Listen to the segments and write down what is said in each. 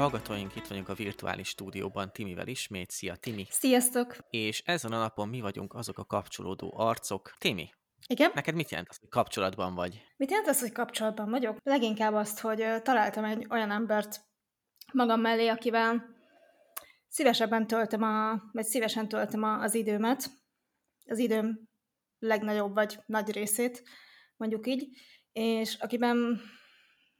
Hallgatóink! Itt vagyunk a virtuális stúdióban Timivel ismét. Szia, Timi! Sziasztok! És ezen a napon mi vagyunk azok a kapcsolódó arcok. Timi, Igen? neked mit jelent az, hogy kapcsolatban vagy? Mit jelent az, hogy kapcsolatban vagyok? Leginkább azt, hogy találtam egy olyan embert magam mellé, akivel szívesebben töltöm a, vagy szívesen töltöm a, az időmet, az időm legnagyobb vagy nagy részét, mondjuk így, és akiben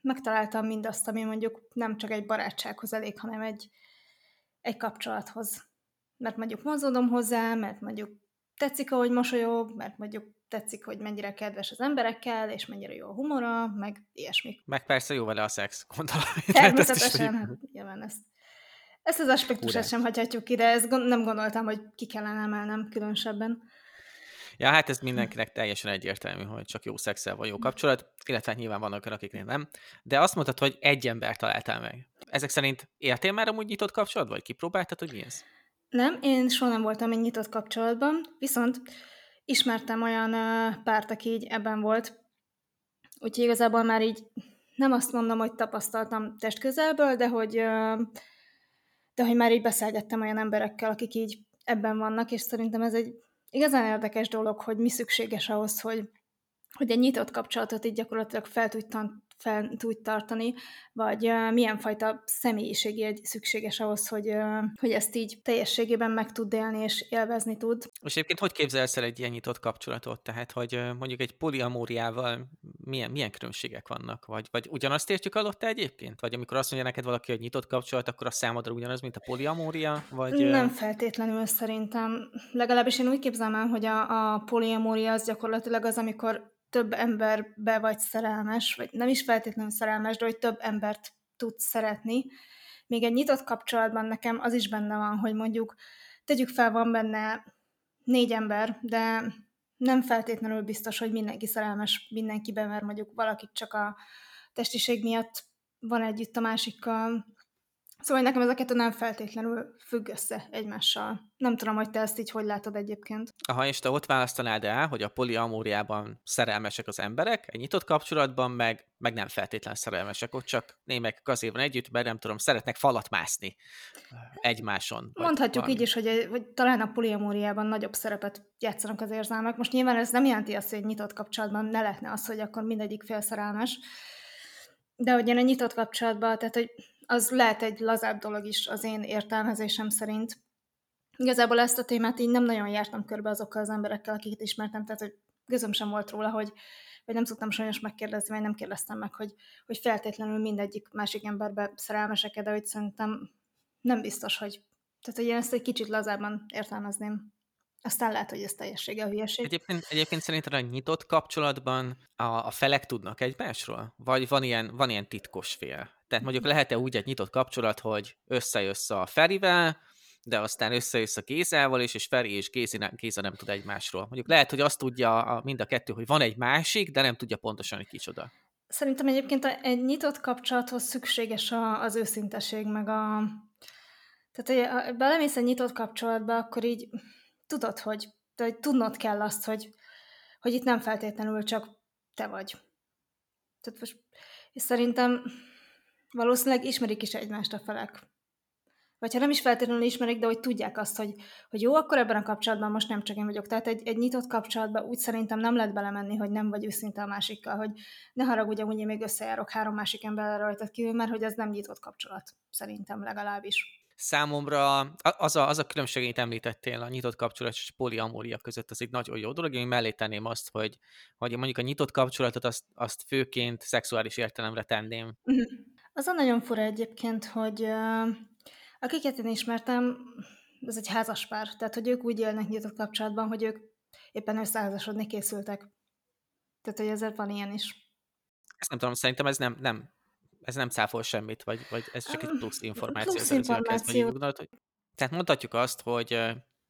megtaláltam mindazt, ami mondjuk nem csak egy barátsághoz elég, hanem egy, egy kapcsolathoz. Mert mondjuk mozodom hozzá, mert mondjuk tetszik, ahogy mosolyog, mert mondjuk tetszik, hogy mennyire kedves az emberekkel, és mennyire jó a humora, meg ilyesmi. Meg persze jó vele a szex, gondolom. Természetesen, hát nyilván ezt. Ezt az aspektusát Hurrá. sem hagyhatjuk ki, de ezt gond- nem gondoltam, hogy ki kellene emelnem különösebben. Ja, hát ez mindenkinek teljesen egyértelmű, hogy csak jó szexel van jó kapcsolat, illetve hát nyilván vannak olyanok, akiknél nem. De azt mondtad, hogy egy ember találtál meg. Ezek szerint éltél már amúgy nyitott kapcsolatban, vagy kipróbáltad, hogy mi ez? Nem, én soha nem voltam egy nyitott kapcsolatban, viszont ismertem olyan ö, párt, aki így ebben volt, úgyhogy igazából már így nem azt mondom, hogy tapasztaltam testközelből, de hogy, de hogy már így beszélgettem olyan emberekkel, akik így ebben vannak, és szerintem ez egy igazán érdekes dolog, hogy mi szükséges ahhoz, hogy, hogy egy nyitott kapcsolatot így gyakorlatilag fel tudj, fel tudj tartani, vagy milyen fajta személyiségjegy szükséges ahhoz, hogy, hogy ezt így teljességében meg tud élni és élvezni tud. És egyébként hogy képzelsz el egy ilyen nyitott kapcsolatot? Tehát, hogy mondjuk egy poliamóriával milyen, milyen különbségek vannak? Vagy, vagy ugyanazt értjük alatta egyébként? Vagy amikor azt mondja neked valaki, hogy nyitott kapcsolat, akkor a számodra ugyanaz, mint a poliamória? Vagy, Nem feltétlenül szerintem. Legalábbis én úgy képzelem el, hogy a, a poliamória az gyakorlatilag az, amikor több emberbe vagy szerelmes, vagy nem is feltétlenül szerelmes, de hogy több embert tudsz szeretni. Még egy nyitott kapcsolatban nekem az is benne van, hogy mondjuk tegyük fel, van benne négy ember, de nem feltétlenül biztos, hogy mindenki szerelmes mindenkiben, mert mondjuk valakit csak a testiség miatt van együtt a másikkal. Szóval nekem ez a kettő nem feltétlenül függ össze egymással. Nem tudom, hogy te ezt így hogy látod egyébként. Aha, és te ott választanád el, hogy a poliamóriában szerelmesek az emberek, egy nyitott kapcsolatban meg, meg nem feltétlen szerelmesek, ott csak némek azért van együtt, mert nem tudom, szeretnek falat mászni egymáson. Mondhatjuk valami. így is, hogy, hogy talán a poliamóriában nagyobb szerepet játszanak az érzelmek. Most nyilván ez nem jelenti azt, hogy egy nyitott kapcsolatban ne lehetne az, hogy akkor mindegyik fél szerelmes. De hogy egy nyitott kapcsolatban, tehát hogy az lehet egy lazább dolog is az én értelmezésem szerint. Igazából ezt a témát így nem nagyon jártam körbe azokkal az emberekkel, akiket ismertem, tehát hogy gözöm sem volt róla, hogy vagy nem szoktam sajnos megkérdezni, vagy nem kérdeztem meg, hogy, hogy feltétlenül mindegyik másik emberbe szerelmesek de hogy szerintem nem biztos, hogy... Tehát, hogy én ezt egy kicsit lazábban értelmezném. Aztán lehet, hogy ez teljessége a hülyeség. Egyébként, egyébként szerinted a nyitott kapcsolatban a, a felek tudnak egymásról? Vagy van ilyen, van ilyen titkos fél? Tehát mondjuk lehet-e úgy egy nyitott kapcsolat, hogy összejössz a Ferivel, de aztán összejössz a Gézával is, és Feri és Gézi nem, Géza nem tud egymásról. Mondjuk lehet, hogy azt tudja a, mind a kettő, hogy van egy másik, de nem tudja pontosan, hogy kicsoda. Szerintem egyébként egy nyitott kapcsolathoz szükséges a, az őszinteség, meg a... Tehát, hogy belemész egy nyitott kapcsolatba, akkor így tudod, hogy, hogy tudnod kell azt, hogy, hogy itt nem feltétlenül csak te vagy. Tehát most, és szerintem valószínűleg ismerik is egymást a felek. Vagy ha nem is feltétlenül ismerik, de hogy tudják azt, hogy, hogy jó, akkor ebben a kapcsolatban most nem csak én vagyok. Tehát egy, egy nyitott kapcsolatban úgy szerintem nem lehet belemenni, hogy nem vagy őszinte a másikkal, hogy ne haragudj, hogy én még összejárok három másik emberrel rajtad kívül, mert hogy ez nem nyitott kapcsolat, szerintem legalábbis. Számomra a- az a, az a különbség, amit említettél, a nyitott kapcsolat és poliamória között, az egy nagyon jó dolog. Én mellé tenném azt, hogy, hogy mondjuk a nyitott kapcsolatot azt, azt főként szexuális értelemre tenném. Mhm. Az a nagyon fura egyébként, hogy akiket én ismertem, ez egy házas pár, tehát hogy ők úgy élnek nyitott kapcsolatban, hogy ők éppen összeházasodni készültek. Tehát, hogy ezért van ilyen is. Ezt nem tudom, szerintem ez nem, nem ez nem cáfol semmit, vagy, vagy ez csak egy plusz információ. Plusz információ. gondolod, hogy... Tehát mondhatjuk azt, hogy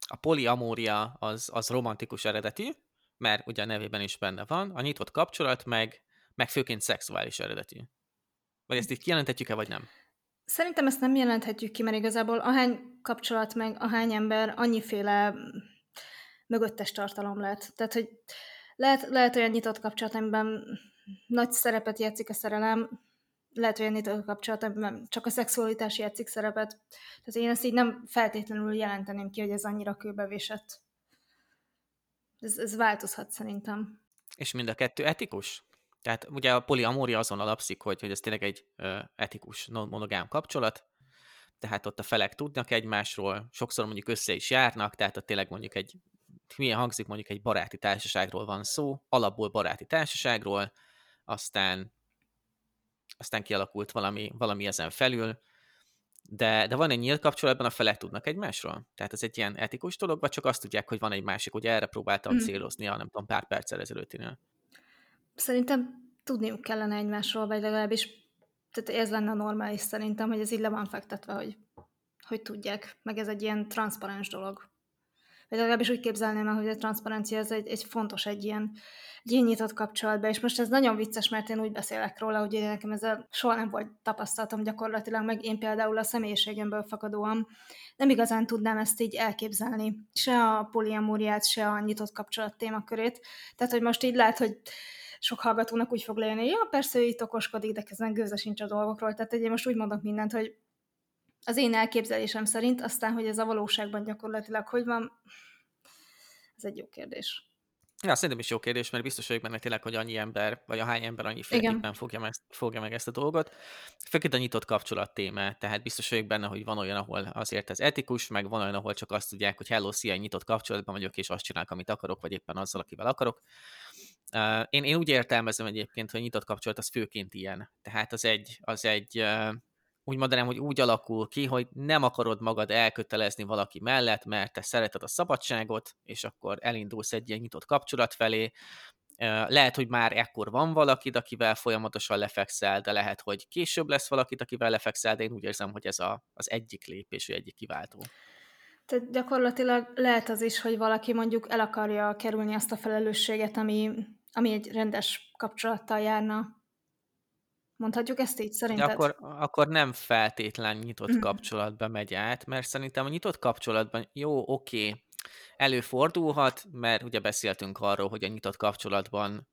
a poliamória az, az romantikus eredetű, mert ugye a nevében is benne van, a nyitott kapcsolat meg, meg főként szexuális eredetű. Vagy ezt így kijelenthetjük-e, vagy nem? Szerintem ezt nem jelenthetjük ki, mert igazából ahány kapcsolat meg ahány ember, annyiféle mögöttes tartalom lehet. Tehát, hogy lehet, lehet olyan nyitott kapcsolat, amiben nagy szerepet játszik a szerelem, lehet, a nyitott kapcsolatban csak a szexualitás játszik szerepet. Tehát én ezt így nem feltétlenül jelenteném ki, hogy ez annyira kőbevésett. Ez, ez változhat szerintem. És mind a kettő etikus? Tehát ugye a poliamória azon alapszik, hogy, hogy ez tényleg egy ö, etikus, monogám kapcsolat, tehát ott a felek tudnak egymásról, sokszor mondjuk össze is járnak, tehát ott tényleg mondjuk egy, milyen hangzik, mondjuk egy baráti társaságról van szó, alapból baráti társaságról, aztán aztán kialakult valami, valami ezen felül, de, de van egy nyílt kapcsolatban, a felek tudnak egymásról? Tehát ez egy ilyen etikus dolog, vagy csak azt tudják, hogy van egy másik, ugye erre próbáltam mm. célozni a nem tudom, pár perccel ezelőttinél. Szerintem tudniuk kellene egymásról, vagy legalábbis tehát ez lenne normális szerintem, hogy ez így le van fektetve, hogy, hogy tudják, meg ez egy ilyen transzparens dolog. Vagy legalábbis úgy képzelném el, hogy a transzparencia ez egy, egy fontos egy ilyen, egy ilyen nyitott kapcsolatban, és most ez nagyon vicces, mert én úgy beszélek róla, hogy nekem ezzel soha nem volt tapasztalatom gyakorlatilag, meg én például a személyiségemből fakadóan nem igazán tudnám ezt így elképzelni. Se a poliamóriát, se a nyitott kapcsolat témakörét. Tehát, hogy most így lehet, hogy sok hallgatónak úgy fog lenni, ja, persze ő itt okoskodik, de közben gőze sincs a dolgokról. Tehát én most úgy mondok mindent, hogy az én elképzelésem szerint, aztán, hogy ez a valóságban gyakorlatilag hogy van, ez egy jó kérdés. Ja, szerintem is jó kérdés, mert biztos vagyok benne tényleg, hogy annyi ember, vagy a hány ember annyi féleképpen fogja meg, fogja meg ezt a dolgot. Főként a nyitott kapcsolat téma, tehát biztos vagyok benne, hogy van olyan, ahol azért ez etikus, meg van olyan, ahol csak azt tudják, hogy hello, szia, nyitott kapcsolatban vagyok, és azt csinálok, amit akarok, vagy éppen azzal, akivel akarok. Én, én úgy értelmezem egyébként, hogy nyitott kapcsolat az főként ilyen. Tehát az egy, az egy úgy mondanám, hogy úgy alakul ki, hogy nem akarod magad elkötelezni valaki mellett, mert te szereted a szabadságot, és akkor elindulsz egy ilyen nyitott kapcsolat felé. Lehet, hogy már ekkor van valakid, akivel folyamatosan lefekszel, de lehet, hogy később lesz valakit, akivel lefekszel, de én úgy érzem, hogy ez a, az egyik lépés, vagy egyik kiváltó. Tehát gyakorlatilag lehet az is, hogy valaki mondjuk el akarja kerülni azt a felelősséget, ami, ami egy rendes kapcsolattal járna. Mondhatjuk ezt így szerinted? De akkor, akkor nem feltétlen nyitott mm. kapcsolatba megy át, mert szerintem a nyitott kapcsolatban jó, oké, okay, előfordulhat, mert ugye beszéltünk arról, hogy a nyitott kapcsolatban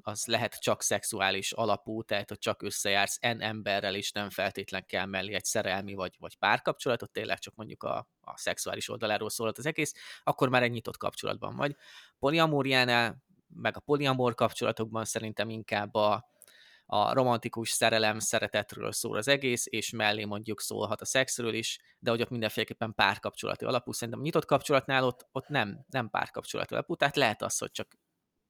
az lehet csak szexuális alapú, tehát hogy csak összejársz en emberrel, és nem feltétlen kell mellé egy szerelmi vagy, vagy párkapcsolatot, tényleg csak mondjuk a, a szexuális oldaláról szólhat az egész, akkor már egy nyitott kapcsolatban vagy. Poliamóriánál, meg a poliamor kapcsolatokban szerintem inkább a, a romantikus szerelem, szeretetről szól az egész, és mellé mondjuk szólhat a szexről is, de hogy ott mindenféleképpen párkapcsolati alapú. Szerintem a nyitott kapcsolatnál ott, ott nem, nem párkapcsolati alapú, tehát lehet az, hogy csak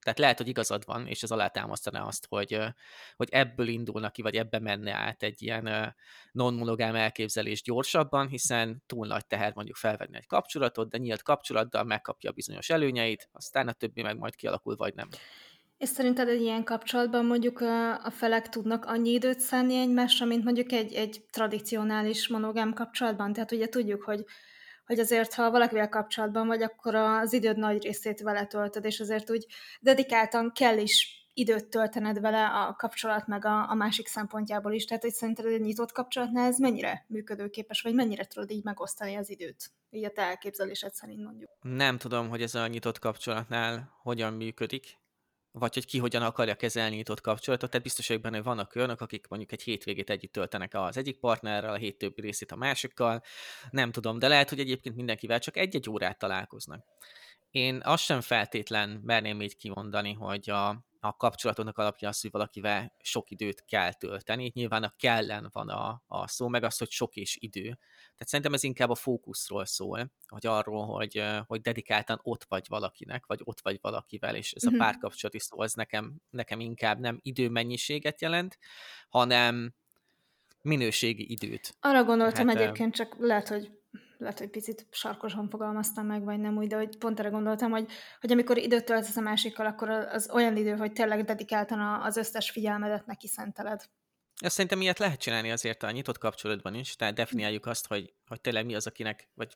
tehát lehet, hogy igazad van, és ez alátámasztaná azt, hogy, hogy ebből indulnak ki, vagy ebbe menne át egy ilyen non-monogám elképzelés gyorsabban, hiszen túl nagy teher mondjuk felvenni egy kapcsolatot, de nyílt kapcsolattal megkapja bizonyos előnyeit, aztán a többi meg majd kialakul, vagy nem. És szerinted egy ilyen kapcsolatban mondjuk a felek tudnak annyi időt szánni egymásra, mint mondjuk egy, egy tradicionális monogám kapcsolatban? Tehát ugye tudjuk, hogy, hogy azért, ha valakivel kapcsolatban vagy, akkor az időd nagy részét vele töltöd, és azért úgy dedikáltan kell is időt töltened vele a kapcsolat meg a, a másik szempontjából is. Tehát, hogy szerinted egy nyitott kapcsolatnál ez mennyire működőképes, vagy mennyire tudod így megosztani az időt? Így a te elképzelésed szerint mondjuk. Nem tudom, hogy ez a nyitott kapcsolatnál hogyan működik vagy hogy ki hogyan akarja kezelni nyitott kapcsolatot, tehát biztos vagyok benne, hogy vannak olyanok, akik mondjuk egy hétvégét együtt töltenek az egyik partnerrel, a hét többi részét a másikkal, nem tudom, de lehet, hogy egyébként mindenkivel csak egy-egy órát találkoznak. Én azt sem feltétlen merném így kimondani, hogy a, a kapcsolatoknak alapja az, hogy valakivel sok időt kell tölteni. Nyilván a kellen van a, a szó, meg az, hogy sok és idő. Tehát szerintem ez inkább a fókuszról szól, hogy arról, hogy, hogy dedikáltan ott vagy valakinek, vagy ott vagy valakivel, és ez uh-huh. a mhm. párkapcsolati szó, az nekem, nekem inkább nem időmennyiséget jelent, hanem minőségi időt. Arra gondoltam hát, egyébként, csak lehet, hogy lehet, hogy picit sarkosan fogalmaztam meg, vagy nem úgy, de hogy pont erre gondoltam, hogy, hogy amikor időt töltesz a másikkal, akkor az olyan idő, hogy tényleg dedikáltan az összes figyelmedet neki szenteled. Ezt szerintem ilyet lehet csinálni azért a nyitott kapcsolatban is, tehát definiáljuk azt, hogy, hogy tényleg mi az, akinek, vagy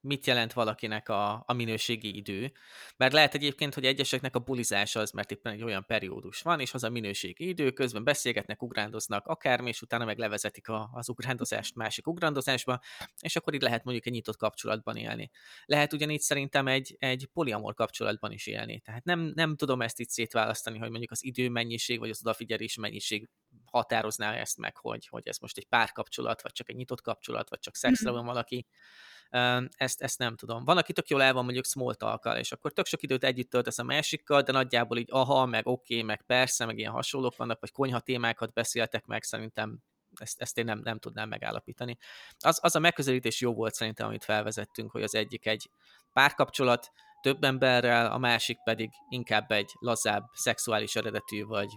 mit jelent valakinek a, a minőségi idő. Mert lehet egyébként, hogy egyeseknek a bulizás az, mert éppen egy olyan periódus van, és az a minőségi idő, közben beszélgetnek, ugrándoznak akármi, és utána meg levezetik a, az ugrándozást másik ugrándozásba, és akkor itt lehet mondjuk egy nyitott kapcsolatban élni. Lehet ugyanígy szerintem egy, egy poliamor kapcsolatban is élni. Tehát nem, nem tudom ezt itt szétválasztani, hogy mondjuk az idő mennyiség, vagy az odafigyelés mennyiség határozná ezt meg, hogy, hogy ez most egy párkapcsolat, vagy csak egy nyitott kapcsolat, vagy csak szexre mhm. van valaki. Ezt, ezt nem tudom. Van, aki tök jól el van mondjuk small talk és akkor tök sok időt együtt töltesz a másikkal, de nagyjából így aha, meg oké, okay, meg persze, meg ilyen hasonlók vannak, vagy konyha témákat beszéltek meg, szerintem ezt, ezt én nem, nem tudnám megállapítani. Az, az a megközelítés jó volt szerintem, amit felvezettünk, hogy az egyik egy párkapcsolat több emberrel, a másik pedig inkább egy lazább, szexuális eredetű, vagy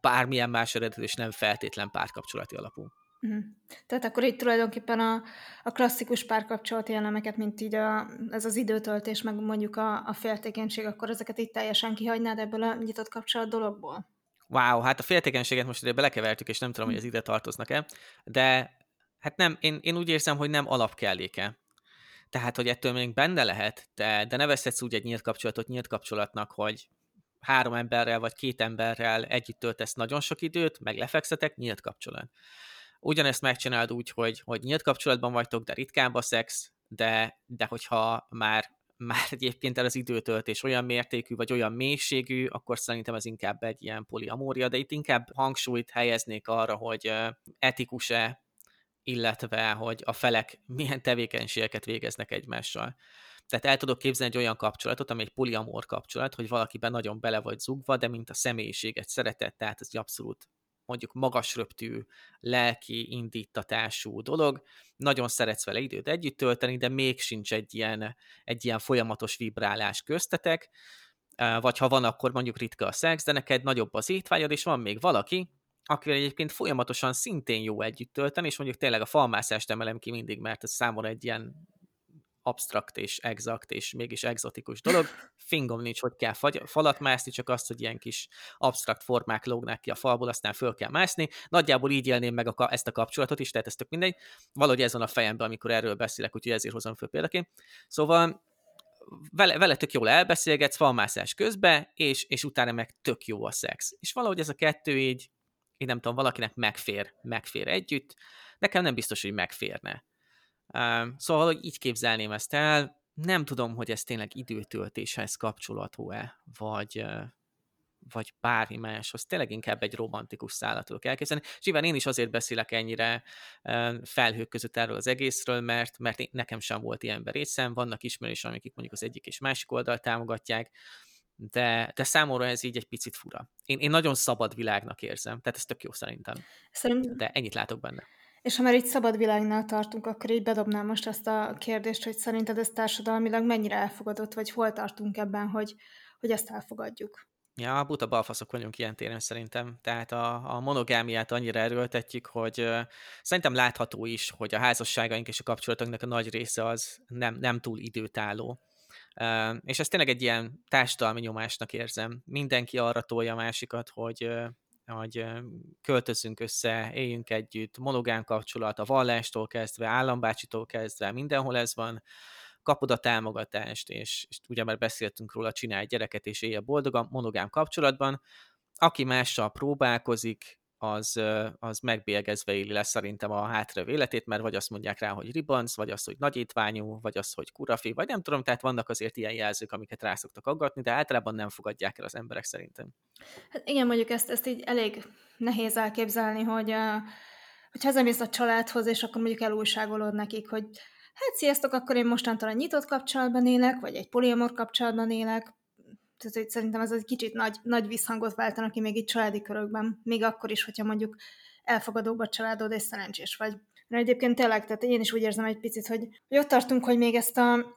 bármilyen más eredetű, és nem feltétlen párkapcsolati alapú. Uh-huh. Tehát akkor itt tulajdonképpen a, a klasszikus párkapcsolati elemeket, mint így a, ez az időtöltés, meg mondjuk a, a féltékenység, akkor ezeket itt teljesen kihagynád ebből a nyitott kapcsolat dologból? Wow, hát a féltékenységet most ide belekevertük, és nem tudom, hogy ez ide tartoznak-e, de hát nem, én, én úgy érzem, hogy nem alapkelléke. Tehát, hogy ettől még benne lehet, de, de ne veszhetsz úgy egy nyílt kapcsolatot nyílt kapcsolatnak, hogy három emberrel vagy két emberrel együtt töltesz nagyon sok időt, meg lefekszetek, nyílt kapcsolat. Ugyanezt megcsináld úgy, hogy, hogy nyílt kapcsolatban vagytok, de ritkább a szex, de, de hogyha már már egyébként el az időtöltés olyan mértékű, vagy olyan mélységű, akkor szerintem ez inkább egy ilyen poliamória, de itt inkább hangsúlyt helyeznék arra, hogy etikus-e, illetve hogy a felek milyen tevékenységeket végeznek egymással. Tehát el tudok képzelni egy olyan kapcsolatot, ami egy poliamor kapcsolat, hogy valakiben nagyon bele vagy zugva, de mint a személyiséget szeretett, tehát ez egy abszolút mondjuk magas röptű, lelki indítatású dolog, nagyon szeretsz vele időt együtt tölteni, de még sincs egy ilyen, egy ilyen folyamatos vibrálás köztetek, vagy ha van, akkor mondjuk ritka a szex, de neked nagyobb az étvágyad, és van még valaki, akivel egyébként folyamatosan szintén jó együtt tölteni, és mondjuk tényleg a falmászást emelem ki mindig, mert ez számomra egy ilyen absztrakt és exakt és mégis exotikus dolog. Fingom nincs, hogy kell falat mászni, csak azt, hogy ilyen kis absztrakt formák lógnak ki a falból, aztán föl kell mászni. Nagyjából így élném meg a, ezt a kapcsolatot is, tehát ez tök mindegy. Valahogy ez van a fejemben, amikor erről beszélek, úgyhogy ezért hozom föl példaként. Szóval vele, vele tök jól elbeszélgetsz falmászás közben, és, és utána meg tök jó a szex. És valahogy ez a kettő így, én nem tudom, valakinek megfér, megfér együtt, nekem nem biztos, hogy megférne. Szóval, hogy így képzelném ezt el, nem tudom, hogy ez tényleg időtöltéshez kapcsolatú-e, vagy, vagy bármi máshoz. Tényleg inkább egy romantikus szállat tudok elképzelni. És nyilván én is azért beszélek ennyire felhők között erről az egészről, mert, mert nekem sem volt ilyen részem, vannak ismerősök, akik mondjuk az egyik és másik oldal támogatják, de, de számomra ez így egy picit fura. Én, én nagyon szabad világnak érzem, tehát ez tök jó szerintem. Szerintem... De ennyit látok benne. És ha már itt szabad világnál tartunk, akkor így bedobnám most azt a kérdést, hogy szerinted ez társadalmilag mennyire elfogadott, vagy hol tartunk ebben, hogy, hogy ezt elfogadjuk? Ja, buta balfaszok vagyunk ilyen téren szerintem. Tehát a, a monogámiát annyira erőltetjük, hogy uh, szerintem látható is, hogy a házasságaink és a kapcsolatoknak a nagy része az nem, nem túl időtálló. Uh, és ezt tényleg egy ilyen társadalmi nyomásnak érzem. Mindenki arra tolja a másikat, hogy, uh, hogy költözünk össze, éljünk együtt, monogám kapcsolat, a vallástól kezdve, állambácsitól kezdve, mindenhol ez van, kapod a támogatást, és, és ugye már beszéltünk róla, csinálj gyereket, és élj boldogan, monogám kapcsolatban. Aki mással próbálkozik, az, az megbélgezve éli lesz szerintem a hátra életét, mert vagy azt mondják rá, hogy ribanc, vagy azt, hogy nagyítványú, vagy azt, hogy kurafi, vagy nem tudom, tehát vannak azért ilyen jelzők, amiket rá szoktak aggatni, de általában nem fogadják el az emberek szerintem. Hát igen, mondjuk ezt, ezt így elég nehéz elképzelni, hogy hogy hazamész a családhoz, és akkor mondjuk elújságolod nekik, hogy hát sziasztok, akkor én mostantól egy nyitott kapcsolatban élek, vagy egy poliamor kapcsolatban élek, tehát hogy szerintem ez egy kicsit nagy, nagy visszhangot váltanak ki még itt családi körökben, még akkor is, hogyha mondjuk elfogadóbb a családod, és szerencsés vagy. Mert egyébként tényleg, tehát én is úgy érzem egy picit, hogy, hogy ott tartunk, hogy még ezt a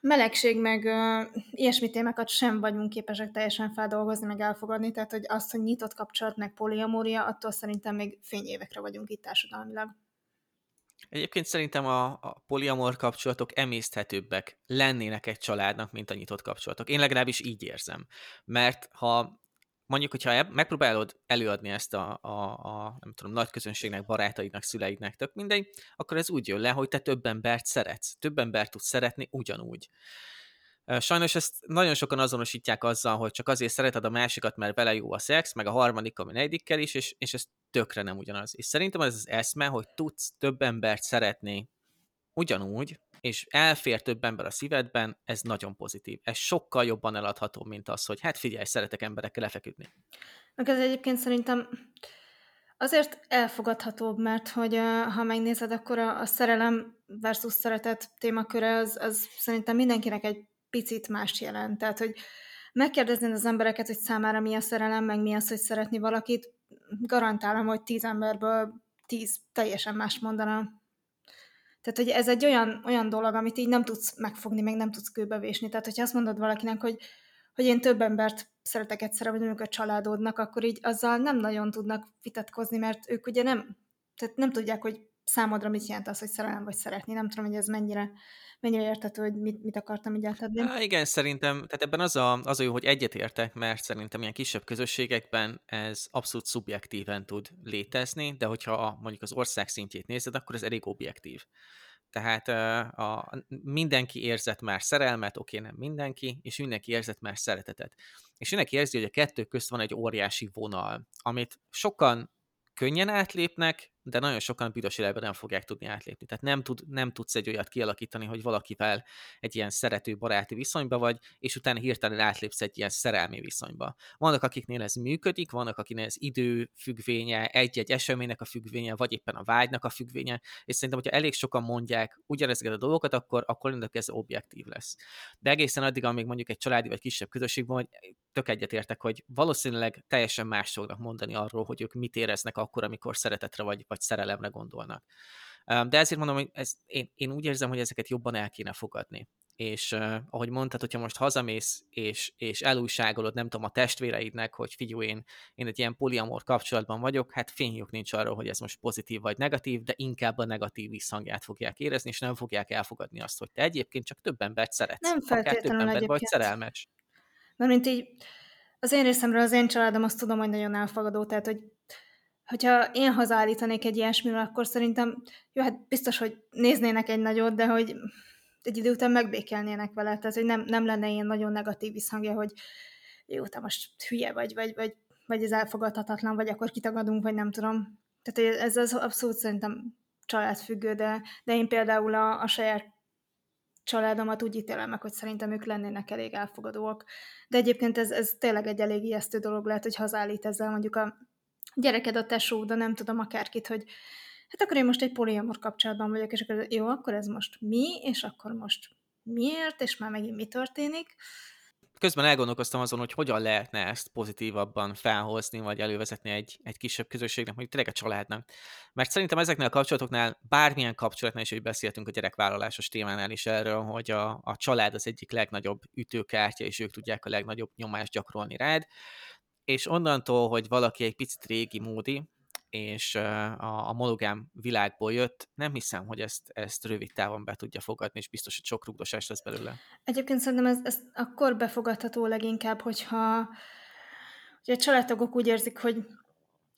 melegség, meg uh, ilyesmi témákat sem vagyunk képesek teljesen feldolgozni, meg elfogadni, tehát hogy azt, hogy nyitott kapcsolat, meg poliamória, attól szerintem még fényévekre vagyunk itt társadalmilag. Egyébként szerintem a, a poliamor kapcsolatok emészthetőbbek lennének egy családnak, mint a nyitott kapcsolatok. Én legalábbis így érzem. Mert ha mondjuk, hogyha megpróbálod előadni ezt a, a, a nem tudom, nagy közönségnek, barátaidnak, szüleidnek, tök mindegy, akkor ez úgy jön le, hogy te több embert szeretsz. Több embert tudsz szeretni ugyanúgy. Sajnos ezt nagyon sokan azonosítják azzal, hogy csak azért szereted a másikat, mert vele jó a szex, meg a harmadik, a negyedikkel is, és, és ez tökre nem ugyanaz. És szerintem ez az eszme, hogy tudsz több embert szeretni ugyanúgy, és elfér több ember a szívedben, ez nagyon pozitív. Ez sokkal jobban eladható, mint az, hogy hát figyelj, szeretek emberekkel lefeküdni. Meg ez egyébként szerintem azért elfogadhatóbb, mert hogy ha megnézed, akkor a, a szerelem versus szeretet témaköre az, az szerintem mindenkinek egy picit más jelent. Tehát, hogy megkérdezni az embereket, hogy számára mi a szerelem, meg mi az, hogy szeretni valakit, garantálom, hogy tíz emberből tíz teljesen más mondana. Tehát, hogy ez egy olyan, olyan dolog, amit így nem tudsz megfogni, meg nem tudsz kőbevésni. Tehát, hogyha azt mondod valakinek, hogy, hogy én több embert szeretek egyszerre, vagy mondjuk a családodnak, akkor így azzal nem nagyon tudnak vitatkozni, mert ők ugye nem, tehát nem tudják, hogy számodra mit jelent az, hogy szerelem vagy szeretni. Nem tudom, hogy ez mennyire, mennyire értető, hogy mit, mit akartam így átadni. Há, igen, szerintem, tehát ebben az a, az a jó, hogy egyetértek, mert szerintem ilyen kisebb közösségekben ez abszolút szubjektíven tud létezni, de hogyha a, mondjuk az ország szintjét nézed, akkor ez elég objektív. Tehát a, mindenki érzett már szerelmet, oké, nem mindenki, és mindenki érzett már szeretetet. És mindenki érzi, hogy a kettő közt van egy óriási vonal, amit sokan könnyen átlépnek, de nagyon sokan büdös életben nem fogják tudni átlépni. Tehát nem, tud, nem tudsz egy olyat kialakítani, hogy valakivel egy ilyen szerető baráti viszonyba vagy, és utána hirtelen átlépsz egy ilyen szerelmi viszonyba. Vannak, akiknél ez működik, vannak, akiknél ez idő függvénye, egy-egy eseménynek a függvénye, vagy éppen a vágynak a függvénye, és szerintem, hogyha elég sokan mondják ugyanezeket a dolgokat, akkor, akkor ez objektív lesz. De egészen addig, amíg mondjuk egy családi vagy kisebb közösségben, hogy tök egyetértek, hogy valószínűleg teljesen más fognak mondani arról, hogy ők mit éreznek akkor, amikor szeretetre vagy, vagy szerelemre gondolnak. De ezért mondom, hogy ez, én, én úgy érzem, hogy ezeket jobban el kéne fogadni. És uh, ahogy mondtad, hogyha most hazamész, és, és elújságolod, nem tudom, a testvéreidnek, hogy figyelj, én, én egy ilyen poliamor kapcsolatban vagyok, hát fényjuk nincs arról, hogy ez most pozitív vagy negatív, de inkább a negatív visszhangját fogják érezni, és nem fogják elfogadni azt, hogy te egyébként csak több embert szeretsz. Nem feltétlenül több ember vagy szerelmes. Mert mint így az én részemről az én családom azt tudom, hogy nagyon elfogadó, tehát hogy hogyha én hazállítanék egy ilyesmivel, akkor szerintem, jó, hát biztos, hogy néznének egy nagyot, de hogy egy idő után megbékelnének vele, tehát hogy nem, nem lenne ilyen nagyon negatív visszhangja, hogy jó, te most hülye vagy, vagy, vagy, vagy ez elfogadhatatlan, vagy akkor kitagadunk, vagy nem tudom. Tehát ez az abszolút szerintem családfüggő, de, de én például a, a saját családomat úgy ítélem meg, hogy szerintem ők lennének elég elfogadóak. De egyébként ez, ez tényleg egy elég ijesztő dolog lehet, hogy hazállít ezzel mondjuk a gyereked a tesó, de nem tudom akárkit, hogy hát akkor én most egy poliamor kapcsolatban vagyok, és akkor jó, akkor ez most mi, és akkor most miért, és már megint mi történik. Közben elgondolkoztam azon, hogy hogyan lehetne ezt pozitívabban felhozni, vagy elővezetni egy, egy kisebb közösségnek, mondjuk tényleg a családnak. Mert szerintem ezeknél a kapcsolatoknál, bármilyen kapcsolatnál is, hogy beszéltünk a gyerekvállalásos témánál is erről, hogy a, a család az egyik legnagyobb ütőkártya, és ők tudják a legnagyobb nyomást gyakorolni rád és onnantól, hogy valaki egy picit régi módi, és a, a monogám világból jött, nem hiszem, hogy ezt, ezt rövid távon be tudja fogadni, és biztos, hogy sok rugdosás lesz belőle. Egyébként szerintem ez, ez akkor befogadható leginkább, hogyha hogy a családtagok úgy érzik, hogy,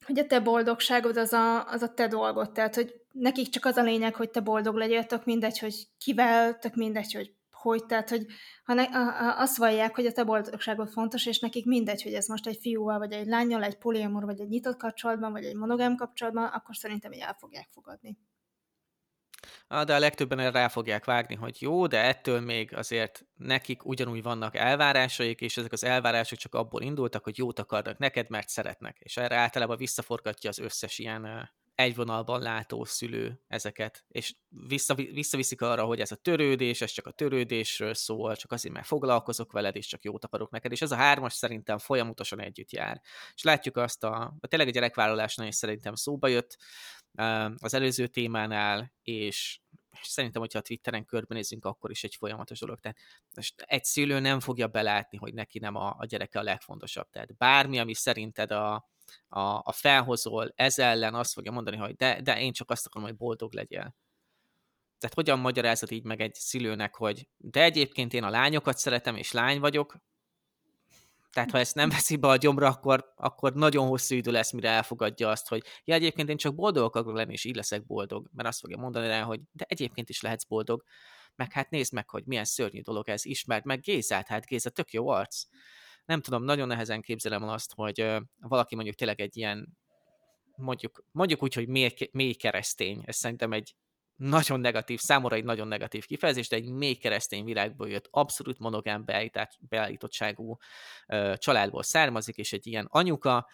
hogy a te boldogságod az a, az a te dolgod, tehát hogy nekik csak az a lényeg, hogy te boldog legyél, tök mindegy, hogy kivel, tök mindegy, hogy hogy, tehát, hogy ha ne, a, a, azt vallják, hogy a te boldogságod fontos, és nekik mindegy, hogy ez most egy fiúval, vagy egy lányjal, egy poliamor, vagy egy nyitott kapcsolatban, vagy egy monogám kapcsolatban, akkor szerintem így el fogják fogadni. De a legtöbben erre rá fogják vágni, hogy jó, de ettől még azért nekik ugyanúgy vannak elvárásaik, és ezek az elvárások csak abból indultak, hogy jót akarnak neked, mert szeretnek. És erre általában visszaforgatja az összes ilyen egy vonalban látó szülő ezeket, és vissza, visszaviszik arra, hogy ez a törődés, ez csak a törődésről szól, csak azért, mert foglalkozok veled, és csak jót akarok neked, és ez a hármas szerintem folyamatosan együtt jár. És látjuk azt a, a tényleg a gyerekvállalásnál is szerintem szóba jött az előző témánál, és és szerintem, hogyha a Twitteren körbenézünk, akkor is egy folyamatos dolog. Tehát most egy szülő nem fogja belátni, hogy neki nem a, a gyereke a legfontosabb. Tehát bármi, ami szerinted a, a, a felhozol, ez ellen azt fogja mondani, hogy de, de én csak azt akarom, hogy boldog legyél. Tehát hogyan magyarázod így meg egy szülőnek, hogy de egyébként én a lányokat szeretem, és lány vagyok, tehát ha ezt nem veszi be a gyomra, akkor, akkor nagyon hosszú idő lesz, mire elfogadja azt, hogy ja, egyébként én csak boldog akarok lenni, és így leszek boldog. Mert azt fogja mondani rá, hogy de egyébként is lehetsz boldog. Meg hát nézd meg, hogy milyen szörnyű dolog ez, ismerd meg Gézát, hát Géza tök jó arc nem tudom, nagyon nehezen képzelem azt, hogy valaki mondjuk tényleg egy ilyen, mondjuk, mondjuk úgy, hogy mély, mély keresztény, ez szerintem egy nagyon negatív, számomra egy nagyon negatív kifejezés, de egy mély keresztény világból jött, abszolút monogám beállítottságú családból származik, és egy ilyen anyuka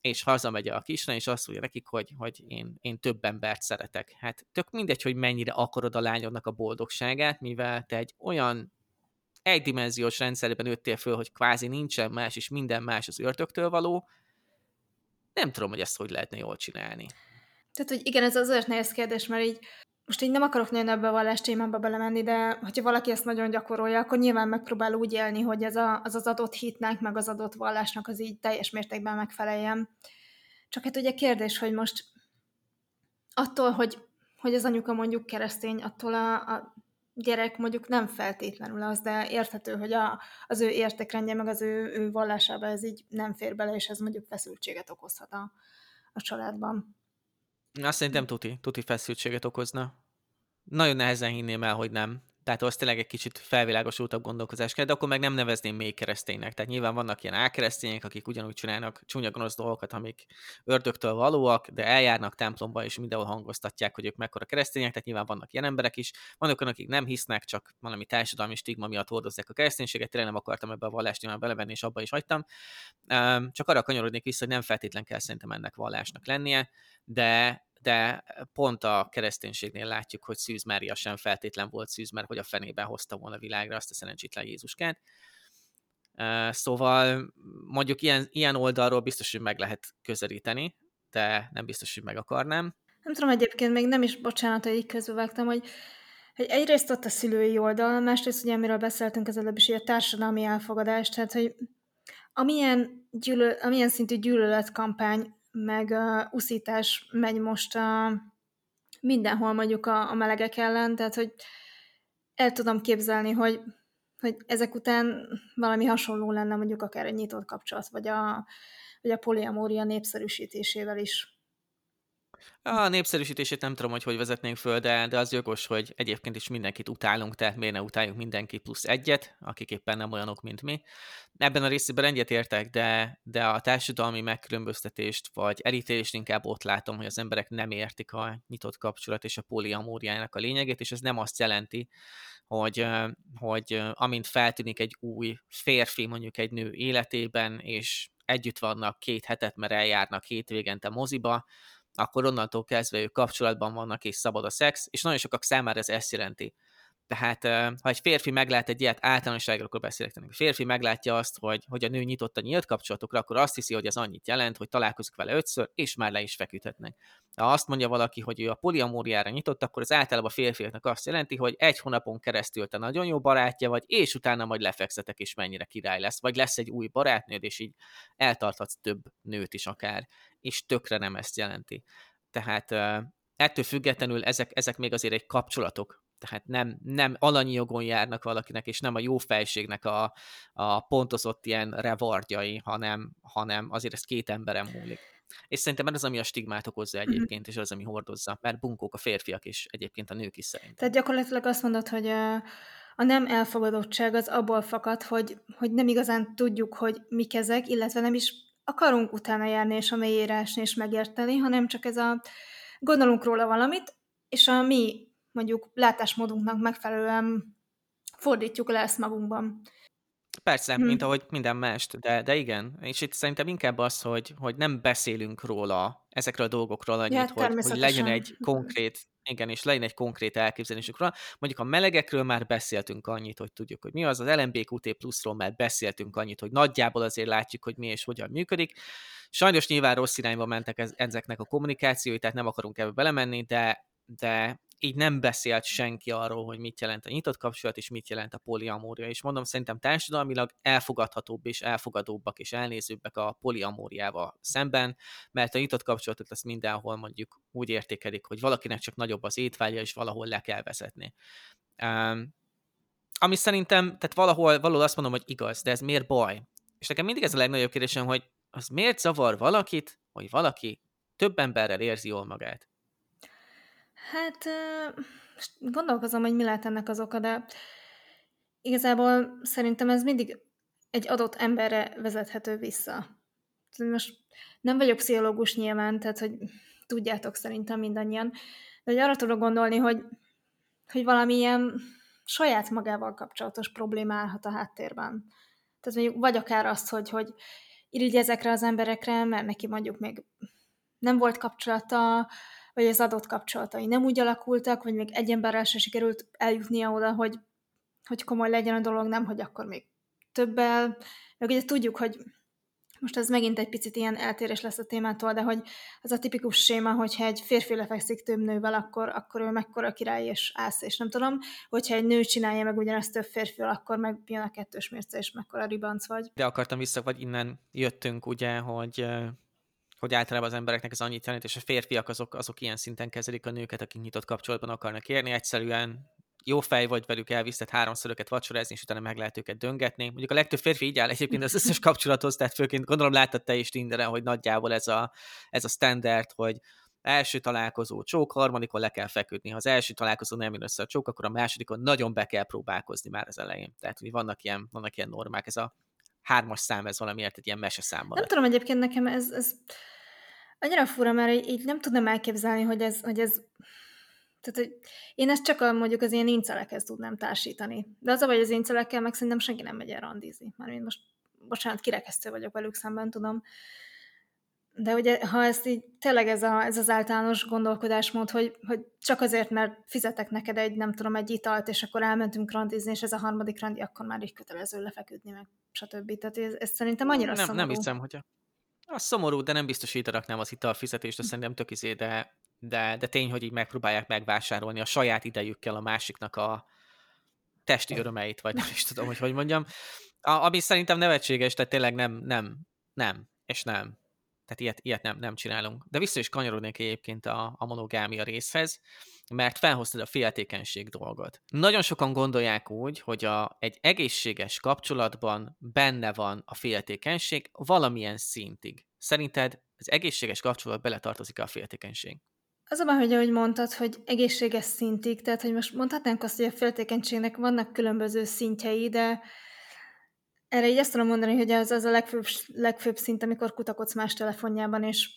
és hazamegy a kislány, és azt mondja nekik, hogy, hogy én, én több embert szeretek. Hát tök mindegy, hogy mennyire akarod a lányodnak a boldogságát, mivel te egy olyan egydimenziós rendszerben nőttél föl, hogy kvázi nincsen más, és minden más az ördögtől való, nem tudom, hogy ezt hogy lehetne jól csinálni. Tehát, hogy igen, ez azért nehéz kérdés, mert így most így nem akarok nagyon ebbe a vallás témába belemenni, de hogyha valaki ezt nagyon gyakorolja, akkor nyilván megpróbál úgy élni, hogy ez a, az az adott hitnek, meg az adott vallásnak az így teljes mértékben megfeleljen. Csak hát ugye kérdés, hogy most attól, hogy, hogy az anyuka mondjuk keresztény, attól a, a gyerek mondjuk nem feltétlenül az, de érthető, hogy a, az ő értékrendje, meg az ő, ő vallásába ez így nem fér bele, és ez mondjuk feszültséget okozhat a, a családban. Azt szerintem tuti, tuti feszültséget okozna. Nagyon nehezen hinném el, hogy nem. Tehát az tényleg egy kicsit felvilágosultabb gondolkozás kell, de akkor meg nem nevezném még kereszténynek. Tehát nyilván vannak ilyen álkeresztények, akik ugyanúgy csinálnak csúnya gonosz dolgokat, amik ördögtől valóak, de eljárnak templomba, és mindenhol hangoztatják, hogy ők mekkora keresztények, tehát nyilván vannak ilyen emberek is. Vannak olyanok, akik nem hisznek, csak valami társadalmi stigma miatt hordozzák a kereszténységet, tényleg nem akartam ebbe a vallást belevenni, és abba is hagytam. Csak arra kanyarodnék vissza, hogy nem feltétlen kell szerintem ennek vallásnak lennie, de de pont a kereszténységnél látjuk, hogy Szűz Mária sem feltétlen volt Szűz, mert hogy a fenében hozta volna világra azt a szerencsétlen Jézuskát. Szóval mondjuk ilyen, ilyen oldalról biztos, hogy meg lehet közelíteni, de nem biztos, hogy meg akarnám. Nem tudom, egyébként még nem is, bocsánat, hogy így közbevágtam, hogy, hogy egyrészt ott a szülői oldal, másrészt ugye, amiről beszéltünk az előbb is, hogy a társadalmi elfogadás, tehát, hogy amilyen, gyűlöl, amilyen szintű gyűlöletkampány meg uh, uszítás megy most uh, mindenhol mondjuk a, a melegek ellen, tehát hogy el tudom képzelni, hogy, hogy ezek után valami hasonló lenne mondjuk akár egy nyitott kapcsolat, vagy a, vagy a poliamória népszerűsítésével is. A népszerűsítését nem tudom, hogy hogy vezetnénk föl, de, de az jogos, hogy egyébként is mindenkit utálunk, tehát miért ne utáljuk mindenki plusz egyet, akik éppen nem olyanok, mint mi. Ebben a részében egyet értek, de, de a társadalmi megkülönböztetést vagy elítélést inkább ott látom, hogy az emberek nem értik a nyitott kapcsolat és a poliamóriának a lényegét, és ez nem azt jelenti, hogy, hogy amint feltűnik egy új férfi mondjuk egy nő életében, és együtt vannak két hetet, mert eljárnak hétvégente moziba, akkor onnantól kezdve ők kapcsolatban vannak, és szabad a szex, és nagyon sokak számára ez ezt jelenti. Tehát, ha egy férfi meglát egy ilyet, általánosságról beszélek, a férfi meglátja azt, hogy, hogy a nő nyitott a nyílt kapcsolatokra, akkor azt hiszi, hogy ez annyit jelent, hogy találkozik vele ötször, és már le is feküdhetnek. Ha azt mondja valaki, hogy ő a poliamóriára nyitott, akkor az általában a férfiaknak azt jelenti, hogy egy hónapon keresztül te nagyon jó barátja vagy, és utána majd lefekszetek, és mennyire király lesz. Vagy lesz egy új barátnőd, és így eltarthatsz több nőt is akár. És tökre nem ezt jelenti. Tehát ettől függetlenül ezek, ezek még azért egy kapcsolatok, tehát nem, nem alanyi jogon járnak valakinek, és nem a jó fejségnek a, a pontozott ilyen rewardjai, hanem, hanem azért ez két emberem múlik. És szerintem ez az, ami a stigmát okozza mhm. egyébként, és az, ami hordozza, mert bunkók a férfiak is, egyébként a nők is szerintem. Tehát gyakorlatilag azt mondod, hogy a, a nem elfogadottság az abból fakad, hogy, hogy nem igazán tudjuk, hogy mik ezek, illetve nem is akarunk utána járni, és a mélyére és megérteni, hanem csak ez a gondolunk róla valamit, és a mi mondjuk látásmódunknak megfelelően fordítjuk le ezt magunkban. Persze, hmm. mint ahogy minden mást, de, de igen. És itt szerintem inkább az, hogy, hogy nem beszélünk róla, ezekről a dolgokról annyit, ja, hogy, hogy legyen egy konkrét, igen, és legyen egy konkrét elképzelésünk róla. Mondjuk a melegekről már beszéltünk annyit, hogy tudjuk, hogy mi az, az LMBQT pluszról már beszéltünk annyit, hogy nagyjából azért látjuk, hogy mi és hogyan működik. Sajnos nyilván rossz irányba mentek ez, ezeknek a kommunikációi, tehát nem akarunk ebbe belemenni, de, de így nem beszélt senki arról, hogy mit jelent a nyitott kapcsolat, és mit jelent a poliamória. És mondom, szerintem társadalmilag elfogadhatóbb és elfogadóbbak és elnézőbbek a poliamóriával szemben, mert a nyitott kapcsolatot lesz mindenhol mondjuk úgy értékelik, hogy valakinek csak nagyobb az étvágya, és valahol le kell vezetni. Um, ami szerintem, tehát valahol, valahol azt mondom, hogy igaz, de ez miért baj? És nekem mindig ez a legnagyobb kérdésem, hogy az miért zavar valakit, hogy valaki több emberrel érzi jól magát? Hát gondolkozom, hogy mi lehet ennek az oka, de igazából szerintem ez mindig egy adott emberre vezethető vissza. Most nem vagyok pszichológus nyilván, tehát hogy tudjátok szerintem mindannyian, de hogy arra tudok gondolni, hogy, hogy valamilyen saját magával kapcsolatos probléma állhat a háttérben. Tehát mondjuk vagy akár azt, hogy, hogy irigy ezekre az emberekre, mert neki mondjuk még nem volt kapcsolata, vagy az adott kapcsolatai nem úgy alakultak, vagy még egy emberrel se sikerült eljutnia oda, hogy, hogy komoly legyen a dolog, nem, hogy akkor még többel. Meg ugye tudjuk, hogy most ez megint egy picit ilyen eltérés lesz a témától, de hogy az a tipikus séma, hogyha egy férfi lefekszik több nővel, akkor, akkor ő mekkora király és ász, és nem tudom, hogyha egy nő csinálja meg ugyanezt több férfi, akkor meg jön a kettős mérce, és mekkora ribanc vagy. De akartam vissza, vagy innen jöttünk, ugye, hogy hogy általában az embereknek ez annyit jelent, és a férfiak azok, azok ilyen szinten kezelik a nőket, akik nyitott kapcsolatban akarnak érni, egyszerűen jó fej vagy velük elviszett háromszor őket vacsorázni, és utána meg lehet őket döngetni. Mondjuk a legtöbb férfi így áll egyébként az összes kapcsolathoz, tehát főként gondolom láttad te is Tinderen, hogy nagyjából ez a, ez a standard, hogy első találkozó csók, harmadikon le kell feküdni. Ha az első találkozó nem jön össze a csók, akkor a másodikon nagyon be kell próbálkozni már az elején. Tehát, hogy vannak ilyen, vannak ilyen normák, ez a hármas szám, ez valamiért egy ilyen meseszámban. Nem tudom, egyébként nekem ez, ez annyira fura, mert így, nem tudnám elképzelni, hogy ez, hogy ez tehát, hogy én ezt csak a, mondjuk az ilyen incelekhez tudnám társítani. De az a vagy az incelekkel, meg szerintem senki nem megy el randizni. Már én most, bocsánat, kirekesztő vagyok velük szemben, tudom. De ugye, ha ezt így tényleg ez, a, ez az általános gondolkodásmód, hogy, hogy csak azért, mert fizetek neked egy, nem tudom, egy italt, és akkor elmentünk randizni, és ez a harmadik randi, akkor már így kötelező lefeküdni, meg stb. Tehát ez, ez szerintem annyira nem, szomorú. Nem hiszem, hogy a, a szomorú, de nem biztos, hogy nem az italfizetést, de szerintem tök izé, de de, de tény, hogy így megpróbálják megvásárolni a saját idejükkel a másiknak a testi örömeit, vagy nem is tudom, hogy hogy mondjam. A, ami szerintem nevetséges, tehát tényleg nem, nem, nem, és nem. Tehát ilyet, ilyet nem, nem csinálunk. De vissza is kanyarodnék egyébként a, a monogámia részhez, mert felhoztad a féltékenység dolgot. Nagyon sokan gondolják úgy, hogy a, egy egészséges kapcsolatban benne van a féltékenység valamilyen szintig. Szerinted az egészséges kapcsolat beletartozik a féltékenység? Az a hogy ahogy mondtad, hogy egészséges szintig, tehát hogy most mondhatnánk azt, hogy a féltékenységnek vannak különböző szintjei, de erre így azt tudom mondani, hogy az, az a legfőbb, legfőbb szint, amikor kutakodsz más telefonjában, és,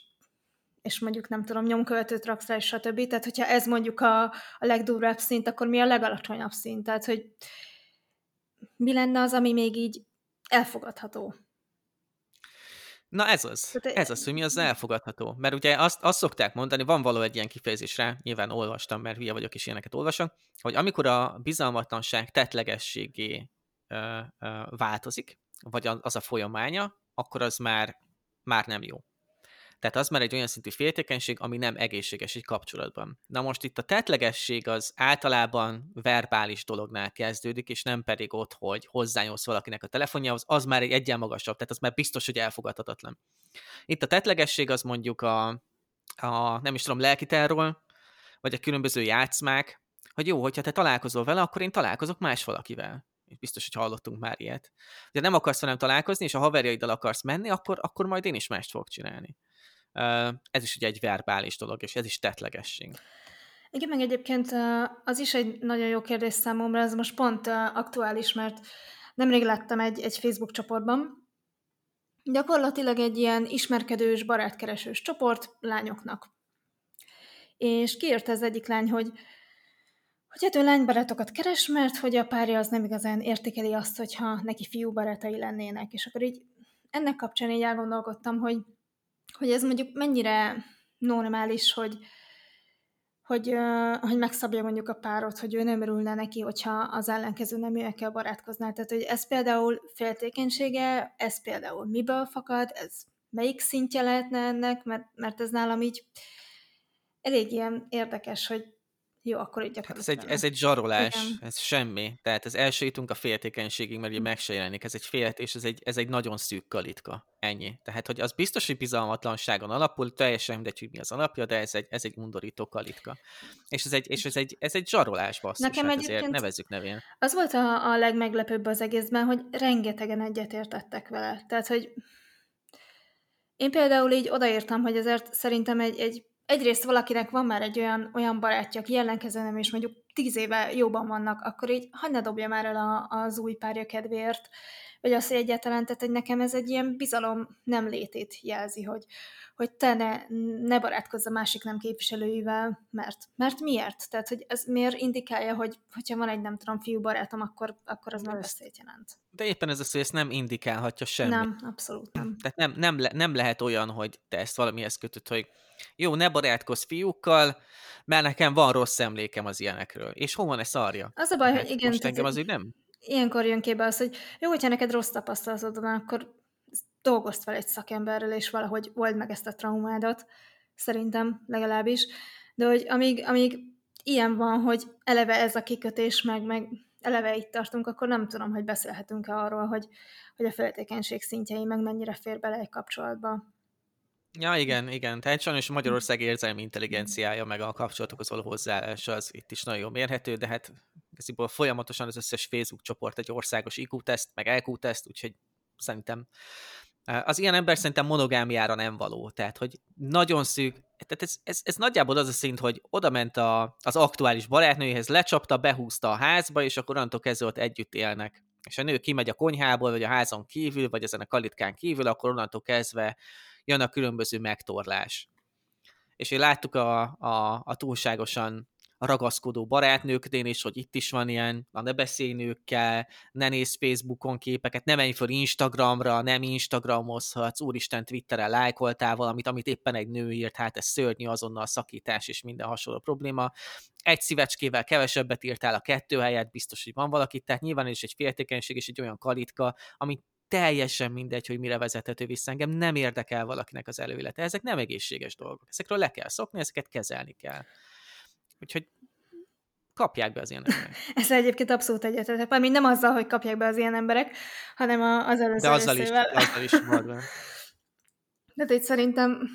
és mondjuk nem tudom, nyomkövetőt raksz rá, és stb. Tehát, hogyha ez mondjuk a, a legdurvább szint, akkor mi a legalacsonyabb szint? Tehát, hogy mi lenne az, ami még így elfogadható? Na ez az. Ez az, hogy mi az elfogadható. Mert ugye azt, azt szokták mondani, van való egy ilyen kifejezés rá, nyilván olvastam, mert hülye vagyok és ilyeneket olvasok, hogy amikor a bizalmatlanság tetlegességé változik, vagy az a folyamánya, akkor az már, már nem jó. Tehát az már egy olyan szintű féltékenység, ami nem egészséges egy kapcsolatban. Na most itt a tetlegesség az általában verbális dolognál kezdődik, és nem pedig ott, hogy hozzájönsz valakinek a telefonjához, az már egy egyen magasabb, tehát az már biztos, hogy elfogadhatatlan. Itt a tetlegesség az mondjuk a, a nem is tudom, lelkiterról, vagy a különböző játszmák, hogy jó, hogyha te találkozol vele, akkor én találkozok más valakivel. Biztos, hogy hallottunk már ilyet. De nem akarsz velem találkozni, és a haverjaiddal akarsz menni, akkor, akkor majd én is mást fogok csinálni. Ez is ugye egy verbális dolog, és ez is tetlegesség. Igen, meg egyébként az is egy nagyon jó kérdés számomra, ez most pont aktuális, mert nemrég láttam egy, egy Facebook csoportban, gyakorlatilag egy ilyen ismerkedős, barátkeresős csoport lányoknak. És kiírta az egyik lány, hogy hogy hát ő lánybarátokat keres, mert hogy a párja az nem igazán értékeli azt, hogyha neki fiú barátai lennének. És akkor így ennek kapcsán így elgondolkodtam, hogy hogy ez mondjuk mennyire normális, hogy, hogy, hogy megszabja mondjuk a párot, hogy ő nem örülne neki, hogyha az ellenkező neműekkel barátkoznál. Tehát, hogy ez például féltékenysége, ez például miből fakad, ez melyik szintje lehetne ennek, mert, mert ez nálam így elég ilyen érdekes, hogy jó, akkor így hát ez, egy, ez egy zsarolás, Igen. ez semmi. Tehát az első jutunk a féltékenységig, mert ugye meg se jelenik. Ez egy félt, és ez egy, ez egy nagyon szűk kalitka. Ennyi. Tehát, hogy az biztos, hogy bizalmatlanságon alapul, teljesen mindegy, hogy mi az alapja, de ez egy, ez egy undorító kalitka. És ez egy, és ez egy, ez egy zsarolás basszus, Nekem hát ezért nevezzük nevén. Az volt a, a legmeglepőbb az egészben, hogy rengetegen egyetértettek vele. Tehát, hogy én például így odaírtam, hogy ezért szerintem egy, egy egyrészt valakinek van már egy olyan, olyan barátja, aki ellenkező nem, és mondjuk tíz éve jóban vannak, akkor így hagyd ne dobja már el a, az új párja kedvéért. Vagy az, hogy egyáltalán, tehát hogy nekem ez egy ilyen bizalom nem létét jelzi, hogy, hogy te ne, ne barátkozz a másik nem képviselőivel, mert, mert miért? Tehát, hogy ez miért indikálja, hogy hogyha van egy nem tudom fiú barátom, akkor, akkor az nem beszélt jelent. De éppen ez az, hogy ezt nem indikálhatja semmi. Nem, abszolút nem. Tehát nem, nem, le, nem lehet olyan, hogy te ezt valamihez kötöd, hogy jó, ne barátkozz fiúkkal, mert nekem van rossz emlékem az ilyenekről. És hol van ez szarja? Az a baj, hát hogy igen. Most engem az úgy nem. Ilyenkor jön képbe az, hogy jó, hogyha neked rossz tapasztalatod van, akkor dolgozz fel egy szakemberrel, és valahogy old meg ezt a traumádat, szerintem legalábbis. De hogy amíg, amíg ilyen van, hogy eleve ez a kikötés, meg, meg eleve itt tartunk, akkor nem tudom, hogy beszélhetünk-e arról, hogy, hogy a féltékenység szintjei meg mennyire fér bele egy kapcsolatba. Ja, igen, igen. Tehát sajnos Magyarország érzelmi intelligenciája, meg a kapcsolatokhoz való hozzáállása az itt is nagyon mérhető, de hát igazából folyamatosan az összes Facebook csoport egy országos IQ-teszt, meg EQ-teszt, úgyhogy szerintem az ilyen ember szerintem monogámiára nem való. Tehát, hogy nagyon szűk, tehát ez, ez, ez nagyjából az a szint, hogy oda ment a, az aktuális barátnőjéhez, lecsapta, behúzta a házba, és akkor onnantól kezdve ott együtt élnek. És a nő kimegy a konyhából, vagy a házon kívül, vagy ezen a kalitkán kívül, akkor onnantól kezdve jön a különböző megtorlás. És én láttuk a, a, a túlságosan ragaszkodó barátnőknél is, hogy itt is van ilyen, na ne beszélj nőkkel, ne nézz Facebookon képeket, ne menj fel Instagramra, nem Instagramozhatsz, úristen Twitterre lájkoltál valamit, amit éppen egy nő írt, hát ez szörnyű, azonnal szakítás és minden hasonló probléma. Egy szívecskével kevesebbet írtál a kettő helyet, biztos, hogy van valaki, tehát nyilván is egy féltékenység és egy olyan kalitka, ami teljesen mindegy, hogy mire vezethető vissza. Engem nem érdekel valakinek az előélete. Ezek nem egészséges dolgok. Ezekről le kell szokni, ezeket kezelni kell. Úgyhogy kapják be az ilyen emberek. Ez egyébként abszolút egyetetek. Mármint nem azzal, hogy kapják be az ilyen emberek, hanem az előző De azzal is, azzal is maradva. De itt szerintem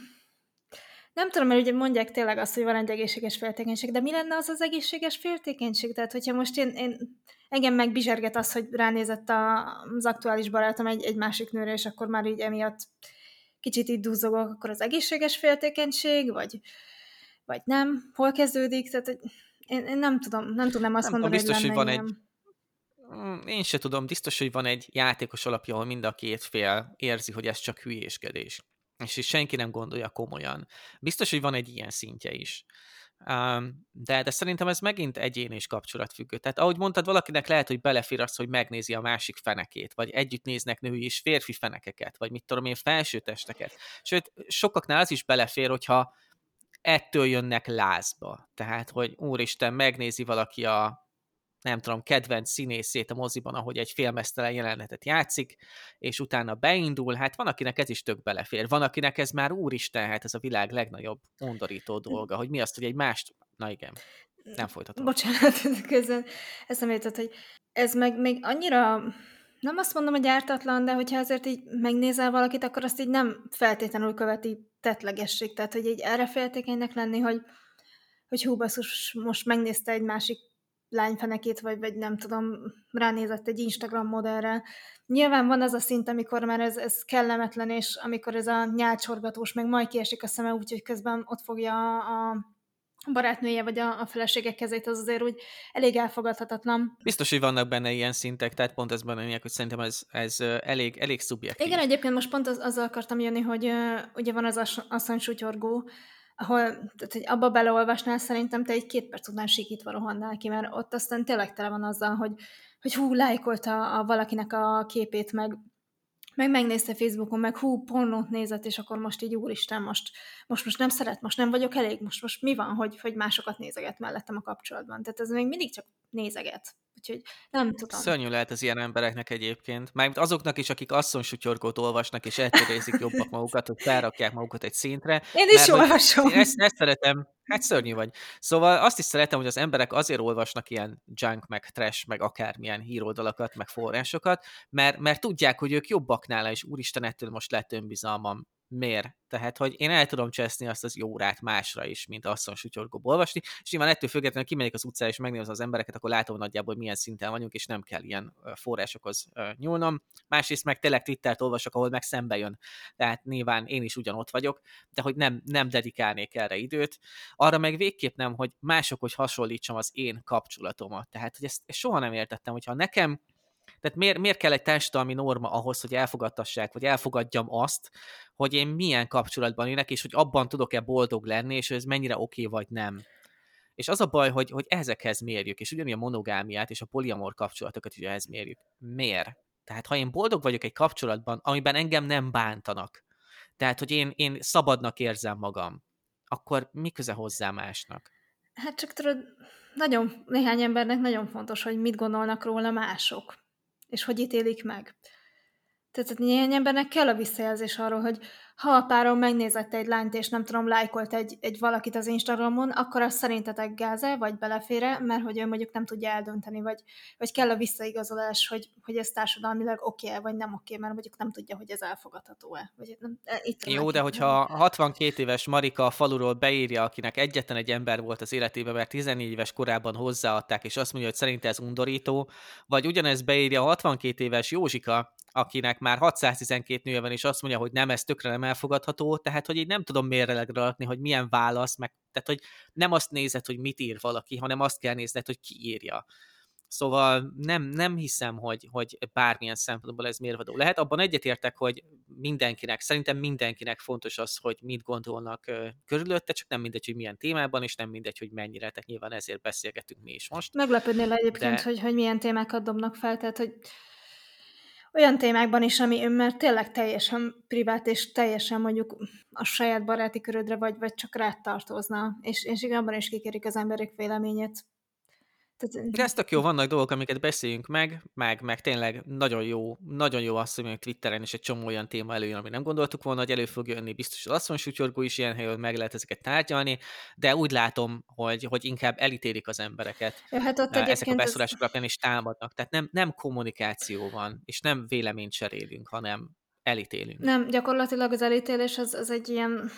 nem tudom, mert ugye mondják tényleg azt, hogy van egy egészséges féltékenység, de mi lenne az az egészséges féltékenység? Tehát, hogyha most én, én engem megbizserget az, hogy ránézett a, az aktuális barátom egy, egy másik nőre, és akkor már így emiatt kicsit így duzzogok, akkor az egészséges féltékenység, vagy, vagy nem? Hol kezdődik? Tehát én, én nem tudom, nem tudom azt nem mondani, biztos, hogy, hogy van egy mm, én se tudom, biztos, hogy van egy játékos alapja, ahol mind a két fél érzi, hogy ez csak hülyéskedés. És is senki nem gondolja komolyan. Biztos, hogy van egy ilyen szintje is. de, de szerintem ez megint egyén és kapcsolatfüggő. Tehát ahogy mondtad, valakinek lehet, hogy belefér az, hogy megnézi a másik fenekét, vagy együtt néznek női és férfi fenekeket, vagy mit tudom én, felső testeket. Sőt, sokaknál az is belefér, hogyha ettől jönnek lázba. Tehát, hogy úristen, megnézi valaki a nem tudom, kedvenc színészét a moziban, ahogy egy filmesztelen jelenetet játszik, és utána beindul, hát van, akinek ez is tök belefér. Van, akinek ez már úristen, hát ez a világ legnagyobb undorító dolga, hogy mi azt, hogy egy mást... Na igen, nem folytatom. Bocsánat, közben ezt jutott, hogy ez meg még annyira nem azt mondom, hogy ártatlan, de hogyha azért így megnézel valakit, akkor azt így nem feltétlenül követi tetlegesség. Tehát, hogy így erre féltékenynek lenni, hogy, hogy hú, basszus, most megnézte egy másik lányfenekét, vagy, vagy nem tudom, ránézett egy Instagram modellre. Nyilván van az a szint, amikor már ez, ez kellemetlen, és amikor ez a nyálcsorgatós, meg majd kiesik a szeme, úgyhogy közben ott fogja a, a barátnője vagy a, a felesége kezét, az azért úgy elég elfogadhatatlan. Biztos, hogy vannak benne ilyen szintek, tehát pont ez benne hogy szerintem ez, ez elég, elég szubjektív. Igen, egyébként most pont az, azzal akartam jönni, hogy uh, ugye van az asszonysútyorgó, ahol, tehát, hogy abba beleolvasnál, szerintem te egy két perc után sikítva rohannál ki, mert ott aztán tényleg tele van azzal, hogy, hogy hú, lájkolta a valakinek a képét, meg meg megnézte Facebookon, meg hú, pornót nézett, és akkor most így úristen, most, most, most nem szeret, most nem vagyok elég, most, most mi van, hogy, hogy másokat nézeget mellettem a kapcsolatban. Tehát ez még mindig csak nézeget. Úgyhogy nem tudom. Szörnyű lehet az ilyen embereknek egyébként. Mármint azoknak is, akik asszonysutyorgót olvasnak, és eltörézik jobbak magukat, hogy felrakják magukat egy szintre. Én is mert, olvasom. Én ezt, ezt szeretem, hát szörnyű vagy. Szóval azt is szeretem, hogy az emberek azért olvasnak ilyen junk, meg trash, meg akármilyen híroldalakat, meg forrásokat, mert, mert tudják, hogy ők jobbak nála, és úristen, ettől most lett önbizalmam miért. Tehát, hogy én el tudom cseszni azt az órát másra is, mint asszony sutyorgóból olvasni, és nyilván ettől függetlenül kimegyek az utcára és megnézem az embereket, akkor látom nagyjából milyen szinten vagyunk, és nem kell ilyen forrásokhoz nyúlnom. Másrészt meg tényleg Twittert olvasok, ahol meg szembe jön. Tehát nyilván én is ugyanott vagyok, de hogy nem, nem dedikálnék erre időt. Arra meg végképp nem, hogy másokhoz hasonlítsam az én kapcsolatomat. Tehát, hogy ezt, ezt soha nem értettem, hogyha nekem Tehát miért, miért kell egy társadalmi norma ahhoz, hogy elfogadtassák, vagy elfogadjam azt, hogy én milyen kapcsolatban élek, és hogy abban tudok-e boldog lenni, és ez mennyire oké okay, vagy nem. És az a baj, hogy, hogy ezekhez mérjük, és ugyanúgy a monogámiát és a poliamor kapcsolatokat is ehhez mérjük. Miért? Tehát ha én boldog vagyok egy kapcsolatban, amiben engem nem bántanak, tehát hogy én, én szabadnak érzem magam, akkor mi köze hozzá másnak? Hát csak tudod, nagyon, néhány embernek nagyon fontos, hogy mit gondolnak róla mások, és hogy ítélik meg. Tehát néhány embernek kell a visszajelzés arról, hogy ha a párom megnézett egy lányt, és nem tudom, lájkolt egy, egy valakit az Instagramon, akkor az szerintetek gáze, vagy belefére, mert hogy ő mondjuk nem tudja eldönteni, vagy, vagy kell a visszaigazolás, hogy, hogy ez társadalmilag oké okay vagy nem oké, mert mondjuk nem tudja, hogy ez elfogadható-e. Vagy nem, e, itt Jó, de hogyha 62 éves Marika a faluról beírja, akinek egyetlen egy ember volt az életében, mert 14 éves korában hozzáadták, és azt mondja, hogy szerint ez undorító, vagy ugyanez beírja a 62 éves Józsika, akinek már 612 nője van, és azt mondja, hogy nem, ez tökre nem elfogadható, tehát hogy így nem tudom mérlegre rakni, hogy milyen válasz, meg, tehát hogy nem azt nézed, hogy mit ír valaki, hanem azt kell nézned, hogy ki írja. Szóval nem, nem hiszem, hogy, hogy bármilyen szempontból ez mérvadó lehet. Abban egyetértek, hogy mindenkinek, szerintem mindenkinek fontos az, hogy mit gondolnak körülötte, csak nem mindegy, hogy milyen témában, és nem mindegy, hogy mennyire. Tehát nyilván ezért beszélgetünk mi is most. Meglepődnél egyébként, de... hogy, hogy milyen témákat dobnak fel, tehát hogy olyan témákban is, ami már tényleg teljesen privát, és teljesen mondjuk a saját baráti körödre, vagy, vagy csak rád tartozna, és, és abban is kikérik az emberek véleményét. De ez tök jó, vannak dolgok, amiket beszéljünk meg, meg, meg tényleg nagyon jó, nagyon jó azt, hogy Twitteren is egy csomó olyan téma előjön, ami nem gondoltuk volna, hogy elő fog jönni, biztos az asszonysútyorgó is ilyen helyen, meg lehet ezeket tárgyalni, de úgy látom, hogy, hogy inkább elítélik az embereket. Ja, hát ott ezek a beszólások ez... alapján is támadnak. Tehát nem, nem kommunikáció van, és nem véleményt cserélünk, hanem elítélünk. Nem, gyakorlatilag az elítélés az, az egy ilyen,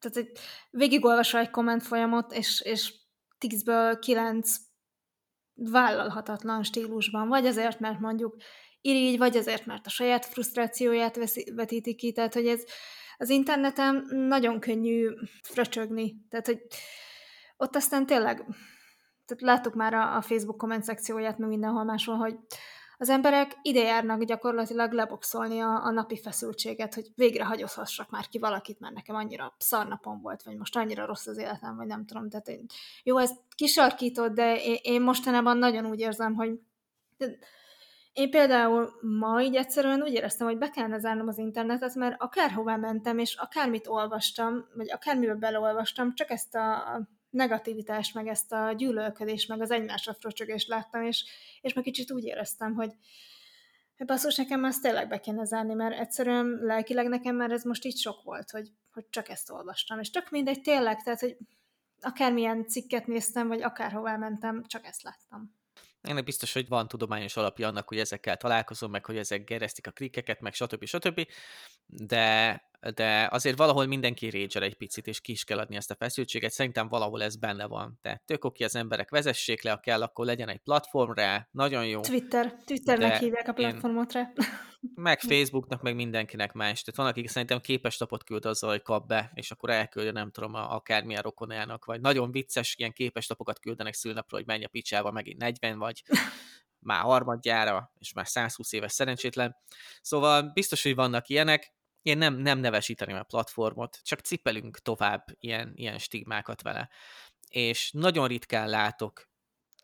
tehát egy végigolvasva egy komment folyamot, és, és tízből kilenc vállalhatatlan stílusban, vagy azért, mert mondjuk irigy, vagy azért, mert a saját frusztrációját veszi, vetíti ki, tehát hogy ez az interneten nagyon könnyű fröcsögni, tehát hogy ott aztán tényleg, tehát láttuk már a, a Facebook komment szekcióját, meg mindenhol máshol, hogy az emberek ide járnak gyakorlatilag leboxolni a, a napi feszültséget, hogy végre hagyozhassak már ki valakit, mert nekem annyira szarnapom volt, vagy most annyira rossz az életem, vagy nem tudom. Tehát én, jó, ez kisarkított, de én, én mostanában nagyon úgy érzem, hogy én például ma így egyszerűen úgy éreztem, hogy be kellene zárnom az internetet, mert akárhová mentem, és akármit olvastam, vagy akármibe beleolvastam, csak ezt a negativitást, meg ezt a gyűlölködést, meg az egymásra fröcsögést láttam, és, és meg kicsit úgy éreztem, hogy basszus, nekem ezt tényleg be kéne zárni, mert egyszerűen lelkileg nekem már ez most így sok volt, hogy, hogy csak ezt olvastam. És tök mindegy, tényleg, tehát, hogy akármilyen cikket néztem, vagy akárhová mentem, csak ezt láttam. Ennek biztos, hogy van tudományos alapja annak, hogy ezekkel találkozom, meg hogy ezek geresztik a klikeket, meg stb. stb. De, de azért valahol mindenki rage egy picit, és ki is kell adni ezt a feszültséget. Szerintem valahol ez benne van. Tehát tök oké, az emberek vezessék le, ha kell, akkor legyen egy platform rá, nagyon jó. Twitter. Twitternek hívják a platformot rá. Meg Facebooknak, meg mindenkinek más. Tehát van, akik szerintem képes lapot küld azzal, hogy kap be, és akkor elküldje, nem tudom, akármilyen rokonának, vagy nagyon vicces ilyen képes lapokat küldenek szülnapra, hogy menj a picsába megint 40 vagy, már harmadjára, és már 120 éves szerencsétlen. Szóval biztos, hogy vannak ilyenek, én nem, nem nevesíteném a platformot, csak cipelünk tovább ilyen, ilyen stigmákat vele. És nagyon ritkán látok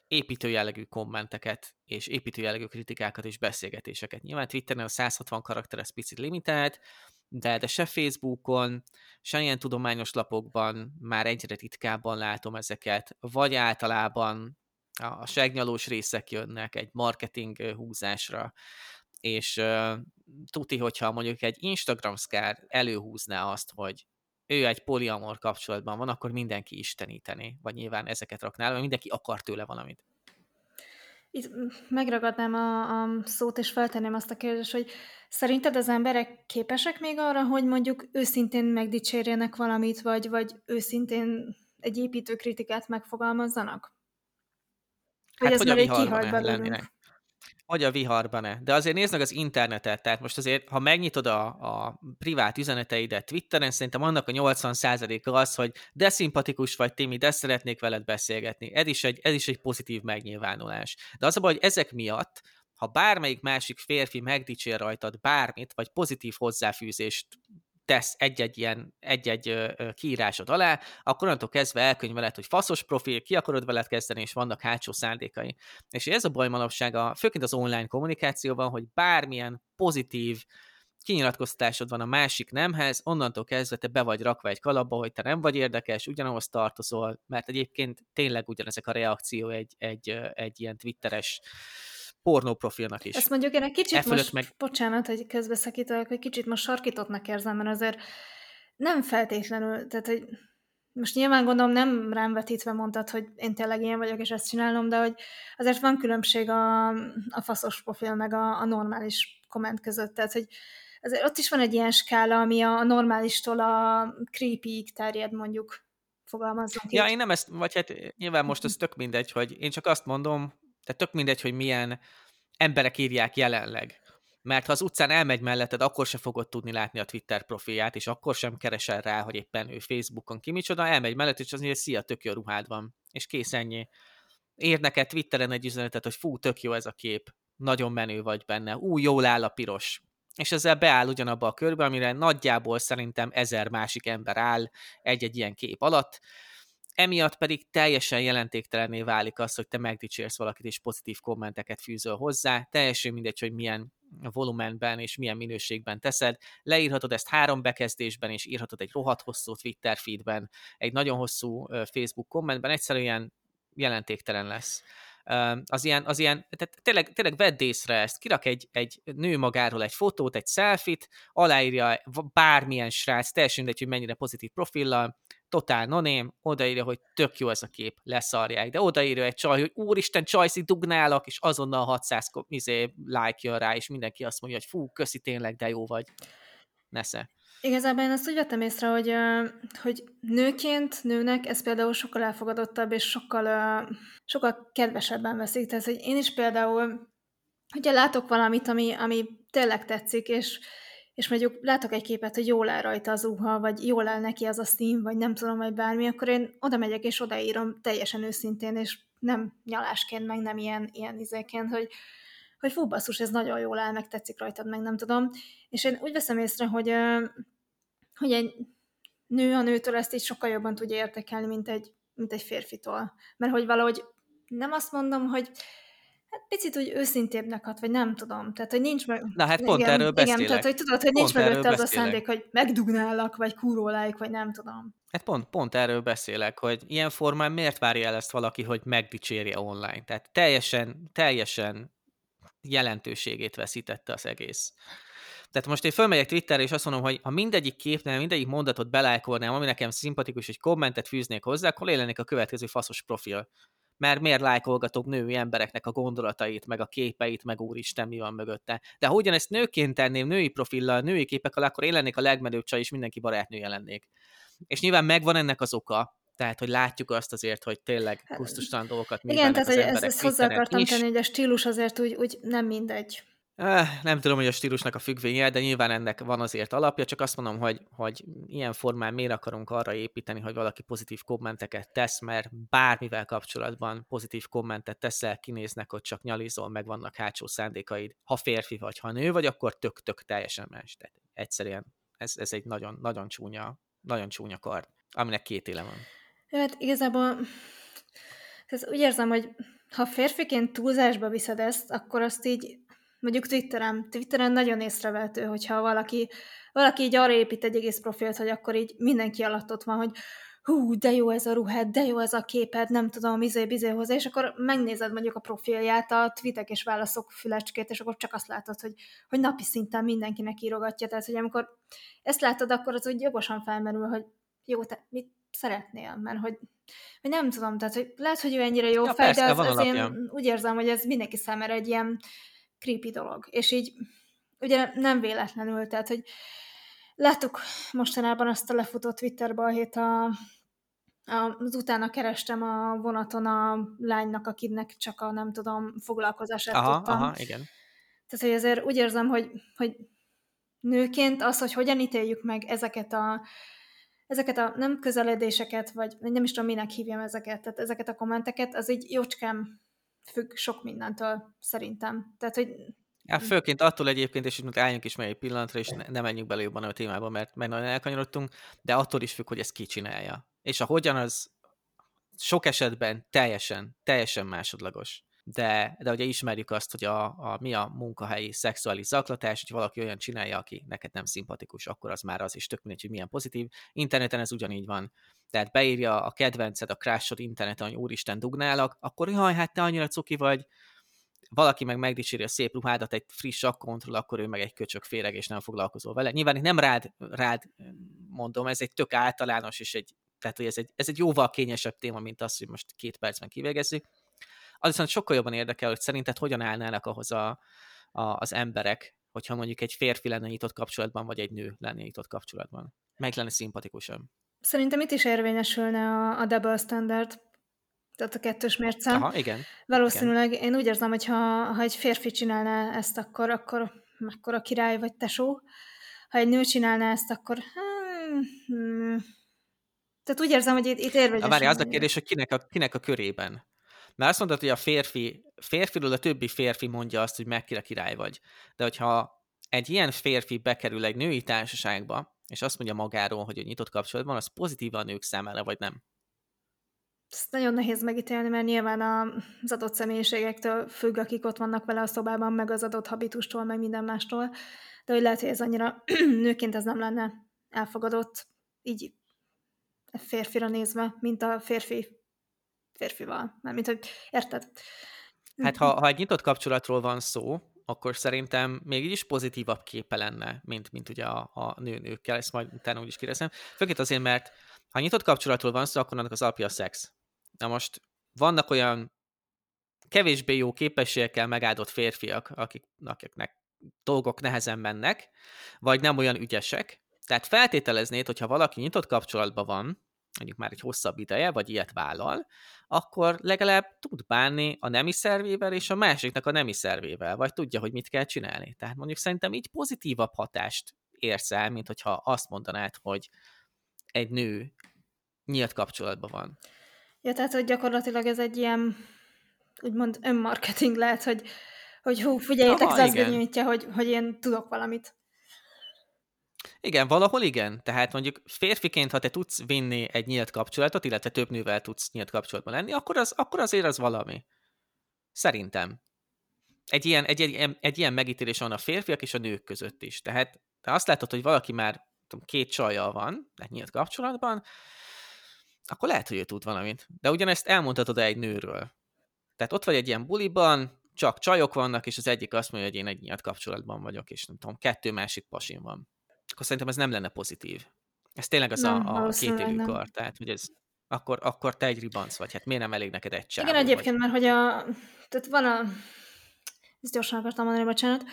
építőjellegű kommenteket, és építőjellegű kritikákat és beszélgetéseket. Nyilván Twitteren a 160 karakter ez picit limitált, de, de se Facebookon, se ilyen tudományos lapokban már egyre ritkábban látom ezeket, vagy általában a segnyalós részek jönnek egy marketing húzásra, és uh, tuti, hogyha mondjuk egy Instagram szkár előhúzná azt, hogy ő egy poliamor kapcsolatban van, akkor mindenki isteníteni, vagy nyilván ezeket rakná, mert mindenki akar tőle valamit. Itt megragadnám a, a szót, és feltenném azt a kérdést, hogy szerinted az emberek képesek még arra, hogy mondjuk őszintén megdicsérjenek valamit, vagy, vagy őszintén egy építő kritikát megfogalmazzanak? Vagy hát, ez hogy már egy kihalt belőlünk? Vagy a viharban-e. De azért nézd meg az internetet, tehát most azért, ha megnyitod a, a privát üzeneteidet Twitteren, szerintem annak a 80%-a az, hogy de szimpatikus vagy, Timi, de szeretnék veled beszélgetni. Ez is egy, ez is egy pozitív megnyilvánulás. De az a baj, hogy ezek miatt ha bármelyik másik férfi megdicsér rajtad bármit, vagy pozitív hozzáfűzést tesz egy-egy ilyen, egy-egy kiírásod alá, akkor onnantól kezdve elkönyveled, hogy faszos profil, ki akarod veled kezdeni, és vannak hátsó szándékai. És ez a baj manapság, főként az online kommunikációban, hogy bármilyen pozitív kinyilatkoztatásod van a másik nemhez, onnantól kezdve te be vagy rakva egy kalapba, hogy te nem vagy érdekes, ugyanahoz tartozol, mert egyébként tényleg ugyanezek a reakció egy, egy, egy ilyen twitteres pornóprofilnak is. Ezt mondjuk én egy kicsit e most, meg... bocsánat, hogy közbeszakítok, hogy kicsit most sarkítottnak érzem, mert azért nem feltétlenül, tehát hogy most nyilván gondolom nem rám vetítve mondtad, hogy én tényleg ilyen vagyok, és ezt csinálom, de hogy azért van különbség a, a faszos profil meg a, a normális komment között, tehát hogy azért ott is van egy ilyen skála, ami a normálistól a creepy terjed mondjuk fogalmazunk. Ja, így. én nem ezt, vagy hát nyilván most ez tök mindegy, hogy én csak azt mondom, tehát tök mindegy, hogy milyen emberek írják jelenleg. Mert ha az utcán elmegy melletted, akkor se fogod tudni látni a Twitter profilját, és akkor sem keresel rá, hogy éppen ő Facebookon ki micsoda, elmegy mellett, és az mondja, szia, tök jó ruhád van. És kész ennyi. Ér neked Twitteren egy üzenetet, hogy fú, tök jó ez a kép, nagyon menő vagy benne, ú, jól áll a piros. És ezzel beáll ugyanabba a körbe, amire nagyjából szerintem ezer másik ember áll egy-egy ilyen kép alatt, emiatt pedig teljesen jelentéktelenné válik az, hogy te megdicsérsz valakit és pozitív kommenteket fűzöl hozzá, teljesen mindegy, hogy milyen volumenben és milyen minőségben teszed. Leírhatod ezt három bekezdésben, és írhatod egy rohadt hosszú Twitter feedben, egy nagyon hosszú Facebook kommentben, egyszerűen jelentéktelen lesz. Az ilyen, az ilyen tehát tényleg, tényleg vedd észre ezt, kirak egy, egy nő magáról egy fotót, egy selfit, aláírja bármilyen srác, teljesen mindegy, hogy mennyire pozitív profillal, totál noném, odaírja, hogy tök jó ez a kép, leszarják, de odaírja egy csaj, hogy úristen, csajszi dugnálak, és azonnal 600 izé, like jön rá, és mindenki azt mondja, hogy fú, köszi tényleg, de jó vagy. Nesze. Igazából én azt úgy vettem észre, hogy, hogy nőként, nőnek ez például sokkal elfogadottabb, és sokkal, sokkal kedvesebben veszik. Tehát, hogy én is például, hogyha látok valamit, ami, ami tényleg tetszik, és és mondjuk látok egy képet, hogy jól áll rajta az ruha, vagy jól áll neki az a szín, vagy nem tudom, vagy bármi, akkor én oda megyek és odaírom teljesen őszintén, és nem nyalásként, meg nem ilyen, ilyen izéként, hogy, hogy fú, basszus, ez nagyon jól áll, meg tetszik rajtad, meg nem tudom. És én úgy veszem észre, hogy, hogy egy nő a nőtől ezt így sokkal jobban tudja értékelni, mint egy, mint egy férfitól. Mert hogy valahogy nem azt mondom, hogy Hát picit úgy őszintébbnek hat, vagy nem tudom. Tehát, hogy nincs meg... Na hát pont igen, erről beszélek. Igen, tehát, hogy tudod, hogy nincs mögötte az a szándék, hogy megdugnálak, vagy kúrólájuk, vagy nem tudom. Hát pont, pont erről beszélek, hogy ilyen formán miért várja el ezt valaki, hogy megdicsérje online. Tehát teljesen, teljesen jelentőségét veszítette az egész. Tehát most én fölmegyek Twitterre, és azt mondom, hogy ha mindegyik képnél, mindegyik mondatot belájkolnám, ami nekem szimpatikus, hogy kommentet fűznék hozzá, akkor lélenék a következő faszos profil mert miért lájkolgatok női embereknek a gondolatait, meg a képeit, meg úristen, mi van mögötte. De ha ugyanezt nőként tenném, női profillal, női képekkel, akkor én lennék a legmenőbb csaj, és mindenki barátnője lennék. És nyilván megvan ennek az oka, tehát, hogy látjuk azt azért, hogy tényleg hát, dolgokat Igen, tehát, hogy ezt, ezt hozzá akartam tenni, hogy a stílus azért úgy, úgy nem mindegy. Nem tudom, hogy a stílusnak a függvénye, de nyilván ennek van azért alapja, csak azt mondom, hogy, hogy ilyen formán miért akarunk arra építeni, hogy valaki pozitív kommenteket tesz, mert bármivel kapcsolatban pozitív kommentet teszel, kinéznek, hogy csak nyalizol, meg vannak hátsó szándékaid. Ha férfi vagy, ha nő vagy, akkor tök-tök teljesen más. Tehát egyszerűen ez, ez egy nagyon, nagyon csúnya, nagyon csúnya kard, aminek két éle van. Hát igazából ez úgy érzem, hogy ha férfiként túlzásba viszed ezt, akkor azt így mondjuk Twitteren, Twitteren nagyon észrevehető, hogyha valaki, valaki így arra épít egy egész profilt, hogy akkor így mindenki alatt ott van, hogy hú, de jó ez a ruhád, de jó ez a képed, nem tudom, izé, bizé hozzá, és akkor megnézed mondjuk a profilját, a tweetek és válaszok fülecskét, és akkor csak azt látod, hogy, hogy napi szinten mindenkinek írogatja, tehát hogy amikor ezt látod, akkor az úgy jogosan felmerül, hogy jó, te mit szeretnél, mert hogy, hogy nem tudom, tehát hogy lehet, hogy ő ennyire jó ja, fej, persze, de az, az én úgy érzem, hogy ez mindenki számára egy ilyen creepy dolog. És így ugye nem véletlenül, tehát, hogy láttuk mostanában azt a lefutott Twitter balhét a, a, az utána kerestem a vonaton a lánynak, akinek csak a nem tudom, foglalkozását aha, tudtam. Aha, igen. Tehát, hogy ezért úgy érzem, hogy, hogy nőként az, hogy hogyan ítéljük meg ezeket a ezeket a nem közeledéseket, vagy nem is tudom, minek hívjam ezeket, tehát ezeket a kommenteket, az így jócskán függ sok mindentől, szerintem. Tehát, hogy Ja, főként attól egyébként, és most álljunk is meg egy pillanatra, és ne, ne menjünk bele jobban a témába, mert, mert nagyon elkanyarodtunk, de attól is függ, hogy ezt ki csinálja. És hogyan az sok esetben teljesen, teljesen másodlagos. De, de ugye ismerjük azt, hogy a, a, mi a munkahelyi szexuális zaklatás, hogy valaki olyan csinálja, aki neked nem szimpatikus, akkor az már az is tök mindegy, hogy milyen pozitív. Interneten ez ugyanígy van. Tehát beírja a kedvenced, a crashod interneten, hogy úristen dugnálak, akkor jaj, hát te annyira cuki vagy, valaki meg megdicséri a szép ruhádat egy friss akkontról, akkor ő meg egy köcsök féreg, és nem foglalkozol vele. Nyilván nem rád, rád mondom, ez egy tök általános, és egy, tehát hogy ez egy, ez egy jóval kényesebb téma, mint az, hogy most két percben kivégezzük. Az viszont sokkal jobban érdekel, hogy szerinted hogyan állnának ahhoz a, a, az emberek, hogyha mondjuk egy férfi lenne nyitott kapcsolatban, vagy egy nő lenne nyitott kapcsolatban. Melyik lenne szimpatikusabb? Szerintem itt is érvényesülne a, a double standard, tehát a kettős mérce. Aha, igen. Valószínűleg igen. én úgy érzem, hogy ha, ha egy férfi csinálná ezt, akkor, akkor mekkora király vagy tesó. Ha egy nő csinálná ezt, akkor... Hmm, hmm. Tehát úgy érzem, hogy itt, itt érvényes. Várj, az a kérdés, hogy kinek a, kinek a körében. Mert azt mondod, hogy a férfi, férfiről a többi férfi mondja azt, hogy mekkora király vagy. De hogyha egy ilyen férfi bekerül egy női társaságba, és azt mondja magáról, hogy a nyitott kapcsolatban, az pozitívan a nők számára, vagy nem? ezt nagyon nehéz megítélni, mert nyilván az adott személyiségektől függ, akik ott vannak vele a szobában, meg az adott habitustól, meg minden mástól, de hogy lehet, hogy ez annyira nőként ez nem lenne elfogadott, így férfira nézve, mint a férfi férfival. Mint hogy érted? Hát ha, ha egy nyitott kapcsolatról van szó, akkor szerintem még így is pozitívabb képe lenne, mint, mint ugye a, a nő-nőkkel, ezt majd utána úgy is kérdezem. Főként azért, mert ha nyitott kapcsolatról van szó, akkor annak az alapja a szex. Na most vannak olyan kevésbé jó képességekkel megáldott férfiak, akik, akiknek dolgok nehezen mennek, vagy nem olyan ügyesek. Tehát feltételeznéd, hogyha valaki nyitott kapcsolatban van, mondjuk már egy hosszabb ideje, vagy ilyet vállal, akkor legalább tud bánni a nemi szervével és a másiknak a nemi szervével, vagy tudja, hogy mit kell csinálni. Tehát mondjuk szerintem így pozitívabb hatást érsz el, mint hogyha azt mondanád, hogy egy nő nyílt kapcsolatban van. Ja, tehát, hogy gyakorlatilag ez egy ilyen, úgymond önmarketing lehet, hogy, hogy hú, figyeljétek, Aha, ez nyújtja, hogy, hogy én tudok valamit. Igen, valahol igen. Tehát mondjuk férfiként, ha te tudsz vinni egy nyílt kapcsolatot, illetve több nővel tudsz nyílt kapcsolatban lenni, akkor, az, akkor azért az valami. Szerintem. Egy ilyen, egy, egy, egy ilyen megítélés van a férfiak és a nők között is. Tehát te azt látod, hogy valaki már tudom, két csajjal van, egy nyílt kapcsolatban, akkor lehet, hogy ő tud valamit. De ugyanezt elmondhatod egy nőről. Tehát ott vagy egy ilyen buliban, csak csajok vannak, és az egyik azt mondja, hogy én egy nyílt kapcsolatban vagyok, és nem tudom, kettő másik pasin van. Akkor szerintem ez nem lenne pozitív. Ez tényleg az nem, a, a kétélű kar. Tehát, hogy ez, akkor, akkor te egy ribanc vagy. Hát miért nem elég neked egy csávó? Igen, egyébként, vagy? mert hogy a... Tehát van a... Ezt gyorsan akartam mondani, bocsánat.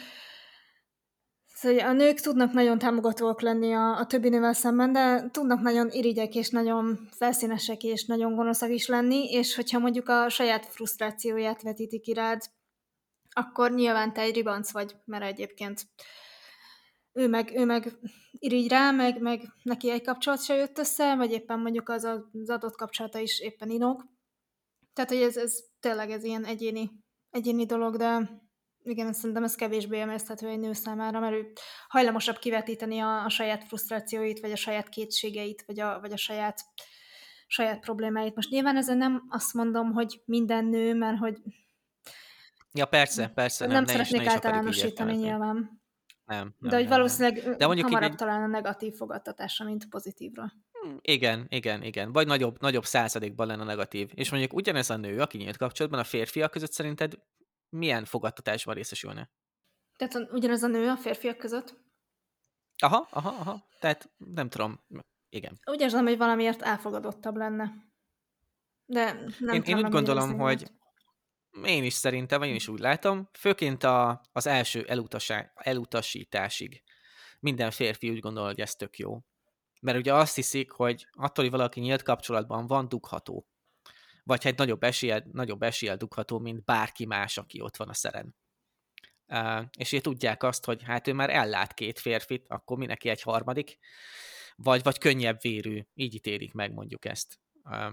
Szóval a nők tudnak nagyon támogatóak lenni a, a többi nővel szemben, de tudnak nagyon irigyek és nagyon felszínesek és nagyon gonoszak is lenni, és hogyha mondjuk a saját frusztrációját vetítik irád, akkor nyilván te egy ribanc vagy, mert egyébként ő meg, ő meg irigy rá, meg, meg neki egy kapcsolat se jött össze, vagy éppen mondjuk az az adott kapcsolata is éppen inog. Tehát, hogy ez, ez tényleg ez ilyen egyéni, egyéni dolog, de igen, szerintem ez kevésbé emészthető egy nő számára, mert ő hajlamosabb kivetíteni a, a saját frusztrációit, vagy a saját kétségeit, vagy a, vagy a saját, saját problémáit. Most nyilván ezen nem azt mondom, hogy minden nő, mert hogy Ja, persze, persze. Nem, nem szeretnék általánosítani nyilván. Nem, nem, De hogy nem, valószínűleg nem. De mondjuk hamarabb így... talán a negatív fogadtatásra, mint pozitívra. Hm, igen, igen, igen. Vagy nagyobb, nagyobb századékban lenne negatív. És mondjuk ugyanez a nő, aki nyílt kapcsolatban a férfiak között szerinted milyen fogadtatásban részesülne? Tehát ugyanaz a nő a férfiak között? Aha, aha, aha. Tehát nem tudom, igen. Úgy érzem, hogy valamiért elfogadottabb lenne. De nem én, én úgy gondolom, hogy én is szerintem, vagy én is úgy látom, főként a, az első elutasításig minden férfi úgy gondol, hogy ez tök jó. Mert ugye azt hiszik, hogy attól, hogy valaki nyílt kapcsolatban van, dugható vagy hát nagyobb eséllyel, nagyobb eséllyel dugható, mint bárki más, aki ott van a szeren. És így tudják azt, hogy hát ő már ellát két férfit, akkor mi neki egy harmadik, vagy, vagy könnyebb vérű, így ítélik meg mondjuk ezt.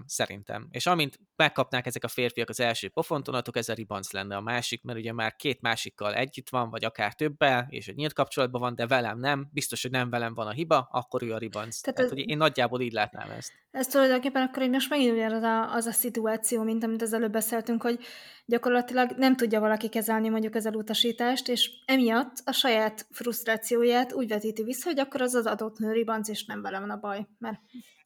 Szerintem. És amint megkapnák ezek a férfiak az első pofont, onnantól ez a ribanc lenne a másik, mert ugye már két másikkal együtt van, vagy akár többel, és egy nyílt kapcsolatban van, de velem nem, biztos, hogy nem velem van a hiba, akkor ő a ribanc. Tehát, Tehát ez, hogy én nagyjából így látnám ezt. Ez tulajdonképpen akkor így most megint ugyanaz a, az a szituáció, mint amit az előbb beszéltünk, hogy gyakorlatilag nem tudja valaki kezelni mondjuk az elutasítást, és emiatt a saját frusztrációját úgy vetíti vissza, hogy akkor az az adott nő ribanc, és nem velem van a baj. Mert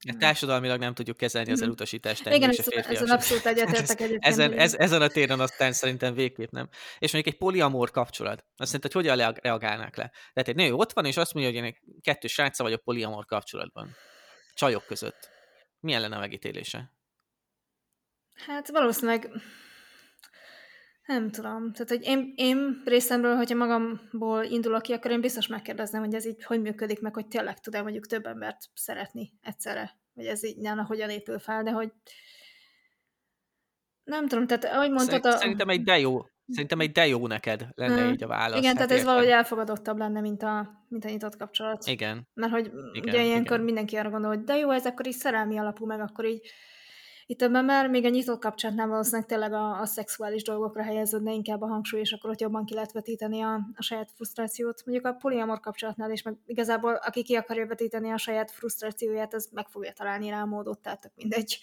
Ja, társadalmilag nem tudjuk kezelni az mhm. elutasítást. Igen, ez, ezen abszolút egyetértek egyébként. Ezen, ez, ezen a téren aztán szerintem végképp nem. És mondjuk egy poliamor kapcsolat, azt szerint, hogy hogyan reagálnák le. Tehát egy nő ott van, és azt mondja, hogy én kettő srácsa vagyok poliamor kapcsolatban. Csajok között. Milyen lenne a megítélése? Hát valószínűleg nem tudom. Tehát, hogy én, én részemről, hogyha magamból indulok ki, akkor én biztos megkérdeznem, hogy ez így hogy működik, meg hogy tényleg tud-e mondjuk több embert szeretni egyszerre. Vagy ez így nem, hogyan épül fel, de hogy nem tudom, tehát ahogy mondtad... A... Szerintem egy de jó, szerintem egy de jó neked lenne hmm. így a válasz. Igen, hát tehát ez értem. valahogy elfogadottabb lenne, mint a, mint a nyitott kapcsolat. Igen. Mert hogy igen, ugye ilyenkor igen. mindenki arra gondol, hogy de jó, ez akkor így szerelmi alapú, meg akkor így itt többen már még a nyitott kapcsolatnál valószínűleg tényleg a, a szexuális dolgokra helyeződne inkább a hangsúly, és akkor ott jobban ki lehet vetíteni a, a saját frusztrációt. Mondjuk a poliamor kapcsolatnál is, meg igazából aki ki akarja vetíteni a saját frusztrációját, az meg fogja találni rá a módot, tehát mindegy.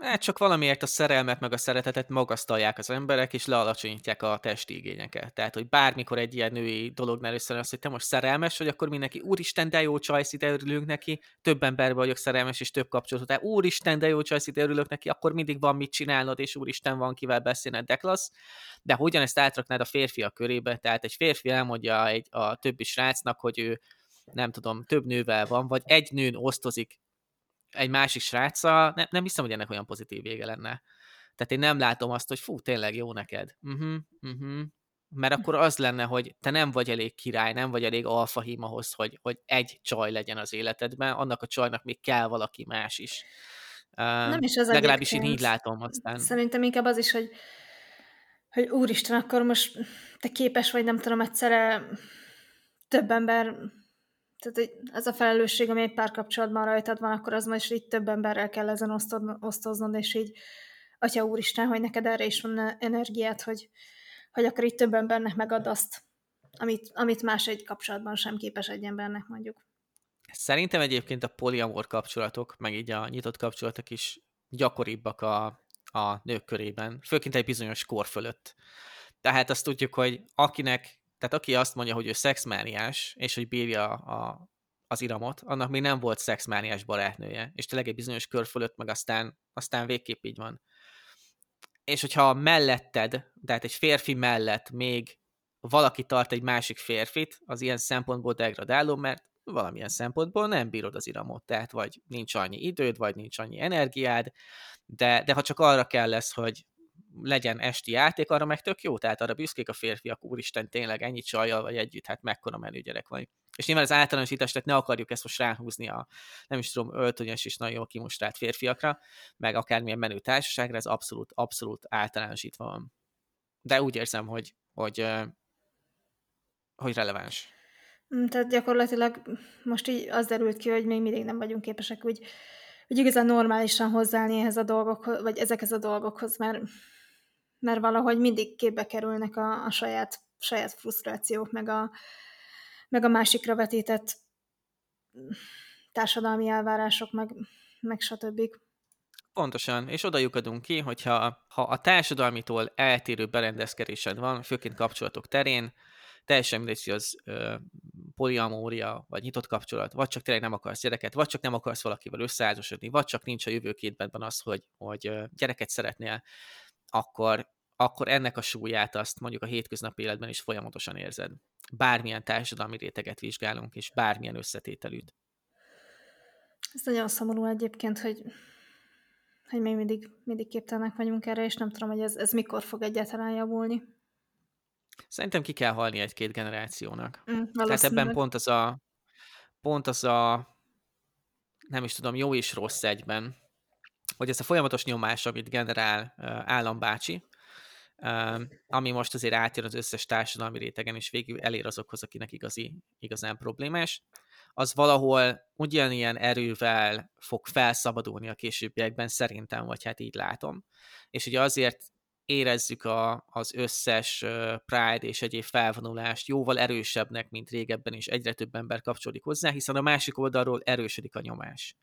Hát csak valamiért a szerelmet meg a szeretetet magasztalják az emberek, és lealacsonyítják a testi igényeket. Tehát, hogy bármikor egy ilyen női dolognál összejön az, hogy te most szerelmes vagy, akkor mindenki, úristen, de jó csajsz, ide örülünk neki, több emberben vagyok szerelmes, és több kapcsolatot. Tehát, úristen, de jó csajsz, ide örülök neki, akkor mindig van mit csinálnod, és úristen, van kivel beszélned, de klassz. De hogyan ezt átraknád a férfiak körébe? Tehát egy férfi elmondja egy, a többi srácnak, hogy ő nem tudom, több nővel van, vagy egy nőn osztozik egy másik sráccal, nem, nem hiszem, hogy ennek olyan pozitív vége lenne. Tehát én nem látom azt, hogy fú, tényleg jó neked. Uh-huh, uh-huh. Mert akkor az lenne, hogy te nem vagy elég király, nem vagy elég alfahím ahhoz, hogy, hogy egy csaj legyen az életedben, annak a csajnak még kell valaki más is. Nem is az Legalábbis én így látom aztán. Szerintem inkább az is, hogy, hogy úristen, akkor most te képes vagy, nem tudom, egyszerre több ember tehát ez a felelősség, ami egy párkapcsolatban rajtad van, akkor az most így több emberrel kell ezen osztoznod, és így, atya úristen, hogy neked erre is van energiát, hogy, hogy akkor így több embernek megad azt, amit, amit más egy kapcsolatban sem képes egy embernek mondjuk. Szerintem egyébként a poliamor kapcsolatok, meg így a nyitott kapcsolatok is gyakoribbak a, a nők körében, főként egy bizonyos kor fölött. Tehát azt tudjuk, hogy akinek tehát aki azt mondja, hogy ő szexmániás, és hogy bírja a, az iramot, annak még nem volt szexmániás barátnője, és tényleg egy bizonyos kör fölött meg aztán, aztán végképp így van. És hogyha melletted, tehát egy férfi mellett még valaki tart egy másik férfit, az ilyen szempontból degradáló, mert valamilyen szempontból nem bírod az iramot, tehát vagy nincs annyi időd, vagy nincs annyi energiád, de, de ha csak arra kell lesz, hogy legyen esti játék, arra meg tök jó, tehát arra büszkék a férfiak, úristen, tényleg ennyi csajjal vagy együtt, hát mekkora menő gyerek vagy. És nyilván az általánosítás, tehát ne akarjuk ezt most ráhúzni a, nem is tudom, öltönyös és nagyon jól kimustrált férfiakra, meg akármilyen menő társaságra, ez abszolút, abszolút általánosítva van. De úgy érzem, hogy, hogy, hogy releváns. Mm, tehát gyakorlatilag most így az derült ki, hogy még mindig nem vagyunk képesek úgy, úgy igazán normálisan hozzáállni ehhez a dolgokhoz, vagy ezekhez a dolgokhoz, mert mert valahogy mindig képbe kerülnek a, a saját, saját frusztrációk, meg a, meg a másikra vetített társadalmi elvárások, meg, meg stb. Pontosan, és oda lyukadunk ki, hogyha ha a társadalmitól eltérő berendezkedésed van, főként kapcsolatok terén, teljesen mindegy, hogy az ö, poliamória, vagy nyitott kapcsolat, vagy csak tényleg nem akarsz gyereket, vagy csak nem akarsz valakivel összeházasodni, vagy csak nincs a jövőképben az, hogy, hogy gyereket szeretnél, akkor, akkor ennek a súlyát azt mondjuk a hétköznapi életben is folyamatosan érzed. Bármilyen társadalmi réteget vizsgálunk, és bármilyen összetételűt. Ez nagyon szomorú egyébként, hogy, hogy még mindig, mindig képtelenek vagyunk erre, és nem tudom, hogy ez, ez mikor fog egyáltalán javulni. Szerintem ki kell halni egy-két generációnak. Mm, Tehát ebben pont az a pont az a nem is tudom, jó és rossz egyben, hogy ez a folyamatos nyomás, amit generál állambácsi, ami most azért átjön az összes társadalmi rétegen, és végül elér azokhoz, akinek igazi, igazán problémás, az valahol ugyanilyen erővel fog felszabadulni a későbbiekben, szerintem, vagy hát így látom. És ugye azért érezzük a, az összes Pride és egyéb felvonulást jóval erősebbnek, mint régebben, és egyre több ember kapcsolódik hozzá, hiszen a másik oldalról erősödik a nyomás.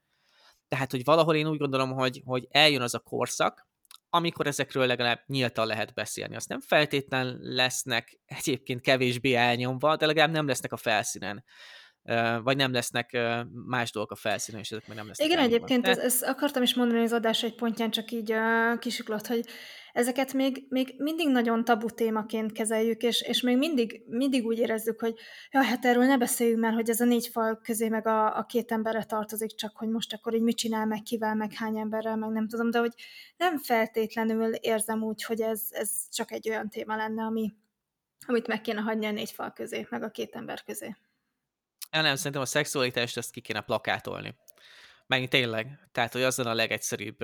Tehát, hogy valahol én úgy gondolom, hogy, hogy eljön az a korszak, amikor ezekről legalább nyíltan lehet beszélni. Azt nem feltétlen lesznek egyébként kevésbé elnyomva, de legalább nem lesznek a felszínen vagy nem lesznek más dolgok a felszínen, és ezek meg nem lesznek. Igen, elnyomva. egyébként de... ezt, ezt akartam is mondani az adás egy pontján, csak így uh, kisiklott, hogy ezeket még, még mindig nagyon tabu témaként kezeljük, és, és még mindig, mindig úgy érezzük, hogy ja, hát erről ne beszéljünk már, hogy ez a négy fal közé meg a, a két emberre tartozik, csak hogy most akkor így mit csinál, meg kivel, meg hány emberrel, meg nem tudom, de hogy nem feltétlenül érzem úgy, hogy ez, ez csak egy olyan téma lenne, ami, amit meg kéne hagyni a négy fal közé, meg a két ember közé. Ja, nem, szerintem a szexualitást ezt ki kéne plakátolni. Meg tényleg. Tehát, hogy az a legegyszerűbb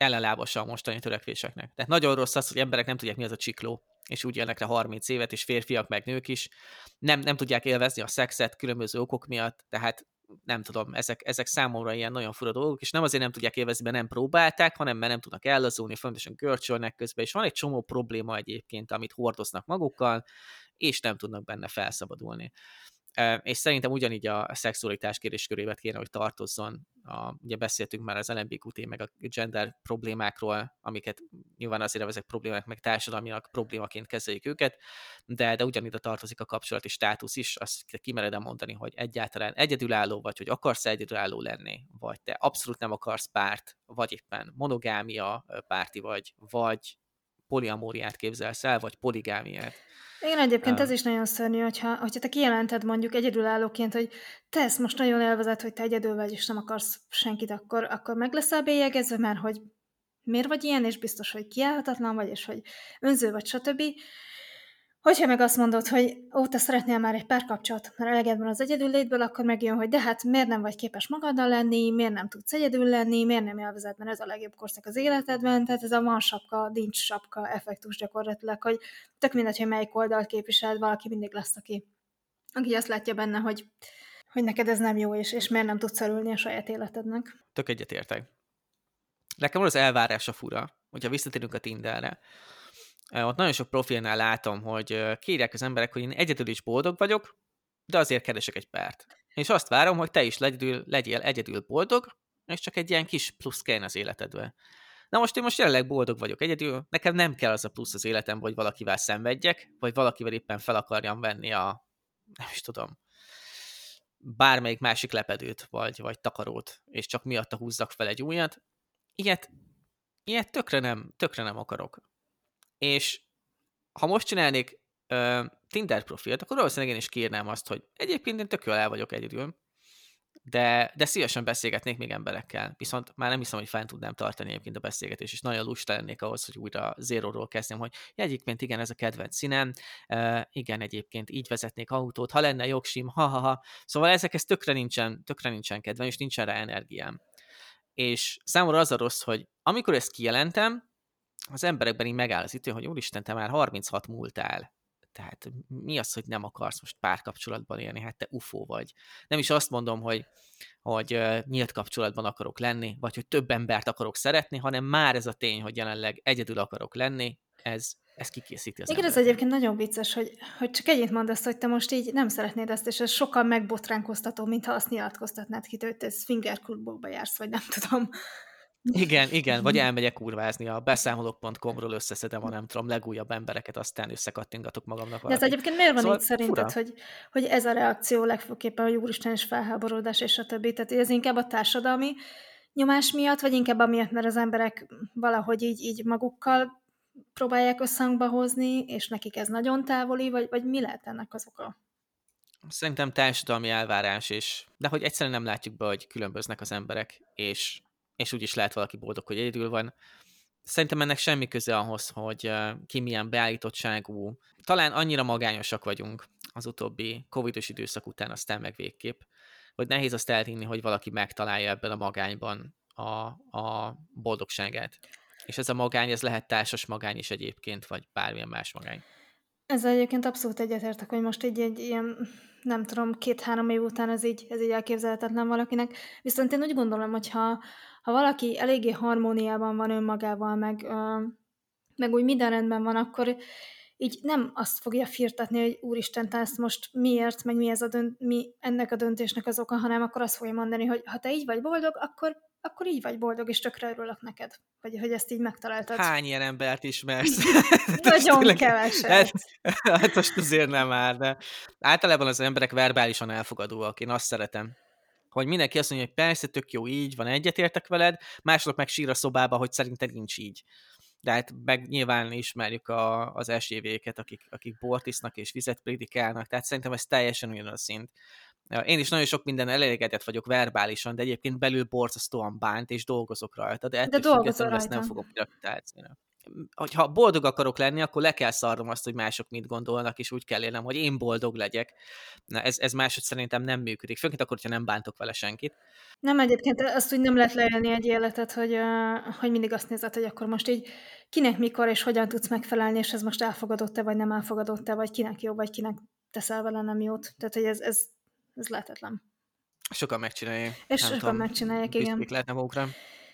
ellenlábasa a mostani törekvéseknek. Tehát nagyon rossz az, hogy emberek nem tudják, mi az a csikló, és úgy jönnek le 30 évet, és férfiak meg nők is. Nem, nem tudják élvezni a szexet különböző okok miatt, tehát nem tudom, ezek, ezek számomra ilyen nagyon fura dolgok, és nem azért nem tudják élvezni, mert nem próbálták, hanem mert nem tudnak ellazulni, fontosan görcsölnek közben, és van egy csomó probléma egyébként, amit hordoznak magukkal, és nem tudnak benne felszabadulni és szerintem ugyanígy a szexualitás kérdéskörébe kéne, hogy tartozzon. A, ugye beszéltünk már az LMBQT meg a gender problémákról, amiket nyilván azért ezek problémák, meg társadalmiak problémaként kezeljük őket, de, de ugyanígy tartozik a kapcsolati státusz is, azt kimeredem mondani, hogy egyáltalán egyedülálló vagy, hogy akarsz egyedülálló lenni, vagy te abszolút nem akarsz párt, vagy éppen monogámia párti vagy, vagy poliamóriát képzelsz el, vagy poligámiát igen, egyébként uh, ez is nagyon szörnyű, hogyha, hogyha te kijelented mondjuk egyedülállóként, hogy te ezt most nagyon elvezet, hogy te egyedül vagy, és nem akarsz senkit, akkor, akkor meg leszel bélyegezve, mert hogy miért vagy ilyen, és biztos, hogy kiállhatatlan vagy, és hogy önző vagy, stb. Hogyha meg azt mondod, hogy ó, szeretnél már egy párkapcsolatot, mert eleged van az egyedül létből, akkor megjön, hogy de hát miért nem vagy képes magaddal lenni, miért nem tudsz egyedül lenni, miért nem élvezed, mert ez a legjobb korszak az életedben, tehát ez a van sapka, nincs sapka effektus gyakorlatilag, hogy tök mindegy, hogy melyik oldalt képviseled, valaki mindig lesz, aki, aki azt látja benne, hogy, hogy neked ez nem jó, és, és miért nem tudsz örülni a saját életednek. Tök egyetértek. Nekem az elvárás a fura, hogyha visszatérünk a Tinderre, ott nagyon sok profilnál látom, hogy kérják az emberek, hogy én egyedül is boldog vagyok, de azért keresek egy párt. És azt várom, hogy te is legyedül, legyél egyedül boldog, és csak egy ilyen kis plusz kell az életedbe. Na most én most jelenleg boldog vagyok egyedül, nekem nem kell az a plusz az életem, hogy valakivel szenvedjek, vagy valakivel éppen fel akarjam venni a, nem is tudom, bármelyik másik lepedőt, vagy, vagy takarót, és csak miatta húzzak fel egy újat. Ilyet, ilyet tökre nem, tökre nem akarok. És ha most csinálnék uh, Tinder profilt, akkor valószínűleg én is kérnám azt, hogy egyébként én tök jól el vagyok egyedül, de, de szívesen beszélgetnék még emberekkel. Viszont már nem hiszem, hogy fent tudnám tartani egyébként a beszélgetést, és nagyon lusta lennék ahhoz, hogy újra zéróról kezdjem, hogy ja, egyébként igen, ez a kedvenc színem, uh, igen, egyébként így vezetnék autót, ha lenne jogsim, ha-ha-ha. Szóval ezekhez tökre nincsen, tökre nincsen kedvem, és nincsen rá energiám. És számomra az a rossz, hogy amikor ezt kijelentem, az emberekben így megáll az idő, hogy úristen, te már 36 múltál. Tehát mi az, hogy nem akarsz most párkapcsolatban élni? Hát te ufó vagy. Nem is azt mondom, hogy, hogy nyílt kapcsolatban akarok lenni, vagy hogy több embert akarok szeretni, hanem már ez a tény, hogy jelenleg egyedül akarok lenni, ez, ez kikészíti az Igen, ez egyébként nagyon vicces, hogy, hogy csak egyet mondasz, hogy te most így nem szeretnéd ezt, és ez sokkal megbotránkoztató, mintha azt nyilatkoztatnád ki, hogy te jársz, vagy nem tudom. Igen, igen, vagy elmegyek kurvázni a beszámolók.com-ról összeszedem a nem tudom, legújabb embereket, aztán összekattingatok magamnak. De ez egyébként miért van szóval így szerinted, hogy, hogy ez a reakció legfőképpen, hogy úristen és felháborodás és a többi? Tehát ez inkább a társadalmi nyomás miatt, vagy inkább amiatt, mert az emberek valahogy így, így magukkal próbálják összhangba hozni, és nekik ez nagyon távoli, vagy, vagy mi lehet ennek az oka? Szerintem társadalmi elvárás is, de hogy egyszerűen nem látjuk be, hogy különböznek az emberek, és és úgy is lehet valaki boldog, hogy egyedül van. Szerintem ennek semmi köze ahhoz, hogy ki milyen beállítottságú. Talán annyira magányosak vagyunk az utóbbi covidos időszak után, aztán meg végképp, hogy nehéz azt elhinni, hogy valaki megtalálja ebben a magányban a, a boldogságát. És ez a magány, ez lehet társas magány is egyébként, vagy bármilyen más magány. Ezzel egyébként abszolút egyetértek, hogy most így egy ilyen, nem tudom, két-három év után ez így, ez így elképzelhetetlen valakinek. Viszont én úgy gondolom, hogy ha, valaki eléggé harmóniában van önmagával, meg, meg úgy minden rendben van, akkor így nem azt fogja firtatni, hogy úristen, te ezt most miért, meg mi, ez a dönt, mi ennek a döntésnek az oka, hanem akkor azt fogja mondani, hogy ha te így vagy boldog, akkor, akkor így vagy boldog, és tökre örülök neked. Vagy hogy ezt így megtaláltad. Hány ilyen embert ismersz? Nagyon keveset. Hát, hát most azért nem már, de általában az emberek verbálisan elfogadóak. Én azt szeretem hogy mindenki azt mondja, hogy persze, tök jó, így van, egyetértek veled, mások meg sír a szobába, hogy szerintem nincs így de hát meg nyilván ismerjük a, az esélyvéket, akik, akik bort isznak és vizet prédikálnak, tehát szerintem ez teljesen ugyanaz szint. Én is nagyon sok minden elégedett vagyok verbálisan, de egyébként belül borzasztóan bánt, és dolgozok rajta, de ettől de függetlenül ezt nem fogom gravitációra. Hogyha boldog akarok lenni, akkor le kell szarnom azt, hogy mások mit gondolnak, és úgy kell élnem, hogy én boldog legyek. Na, ez, ez máshogy szerintem nem működik. Főként akkor, hogyha nem bántok vele senkit. Nem, egyébként azt úgy nem lehet leélni egy életet, hogy, hogy mindig azt nézed, hogy akkor most így kinek mikor és hogyan tudsz megfelelni, és ez most elfogadott-e, vagy nem elfogadott-e, vagy kinek jó, vagy kinek teszel vele nem jót. Tehát, hogy ez, ez, ez lehetetlen. Sokan megcsinálják. És nem sokan tudom, megcsinálják, igen. lehetne magukra.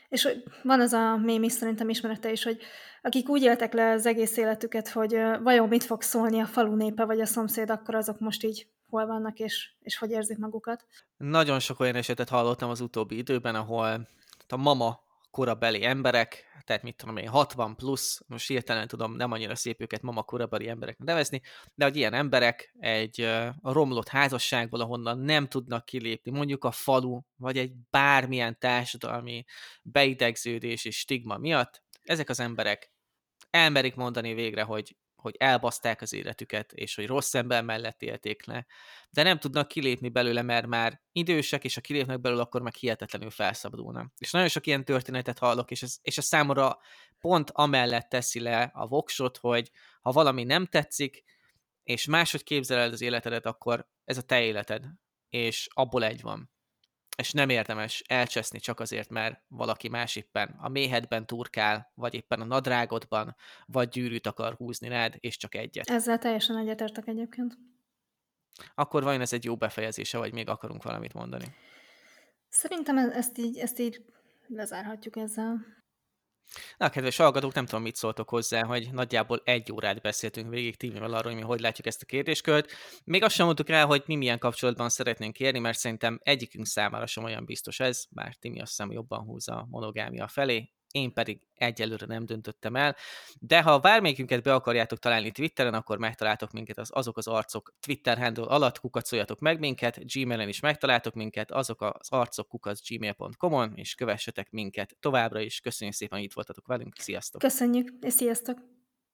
És van az a mém szerintem ismerete is, hogy akik úgy éltek le az egész életüket, hogy vajon mit fog szólni a falu népe vagy a szomszéd, akkor azok most így hol vannak, és, és hogy érzik magukat. Nagyon sok olyan esetet hallottam az utóbbi időben, ahol a mama korabeli emberek, tehát mit tudom én, 60 plusz, most hirtelen tudom, nem annyira szép őket mama korabeli embereknek nevezni, de hogy ilyen emberek egy a romlott házasságból, ahonnan nem tudnak kilépni, mondjuk a falu, vagy egy bármilyen társadalmi beidegződés és stigma miatt, ezek az emberek elmerik mondani végre, hogy hogy elbaszták az életüket, és hogy rossz ember mellett élték le, de nem tudnak kilépni belőle, mert már idősek, és ha kilépnek belőle, akkor meg hihetetlenül felszabadulnak. És nagyon sok ilyen történetet hallok, és ez, és ez számomra pont amellett teszi le a voksot, hogy ha valami nem tetszik, és máshogy képzeled az életedet, akkor ez a te életed, és abból egy van és nem érdemes elcseszni csak azért, mert valaki más éppen a méhedben turkál, vagy éppen a nadrágodban, vagy gyűrűt akar húzni rád, és csak egyet. Ezzel teljesen egyetértek egyébként. Akkor vajon ez egy jó befejezése, vagy még akarunk valamit mondani? Szerintem e- ezt így, ezt így lezárhatjuk ezzel. Na, kedves hallgatók, nem tudom, mit szóltok hozzá, hogy nagyjából egy órát beszéltünk végig Timivel arról, hogy mi hogy látjuk ezt a kérdéskört. Még azt sem mondtuk rá, hogy mi milyen kapcsolatban szeretnénk kérni, mert szerintem egyikünk számára sem olyan biztos ez, bár Timi azt hiszem jobban húzza a monogámia felé én pedig egyelőre nem döntöttem el. De ha bármelyikünket be akarjátok találni Twitteren, akkor megtaláltok minket az, azok az arcok Twitter handle alatt, kukacoljatok meg minket, Gmailen is megtaláltok minket, azok az arcok kukac gmail.com-on, és kövessetek minket továbbra is. Köszönjük szépen, hogy itt voltatok velünk. Sziasztok! Köszönjük, és sziasztok!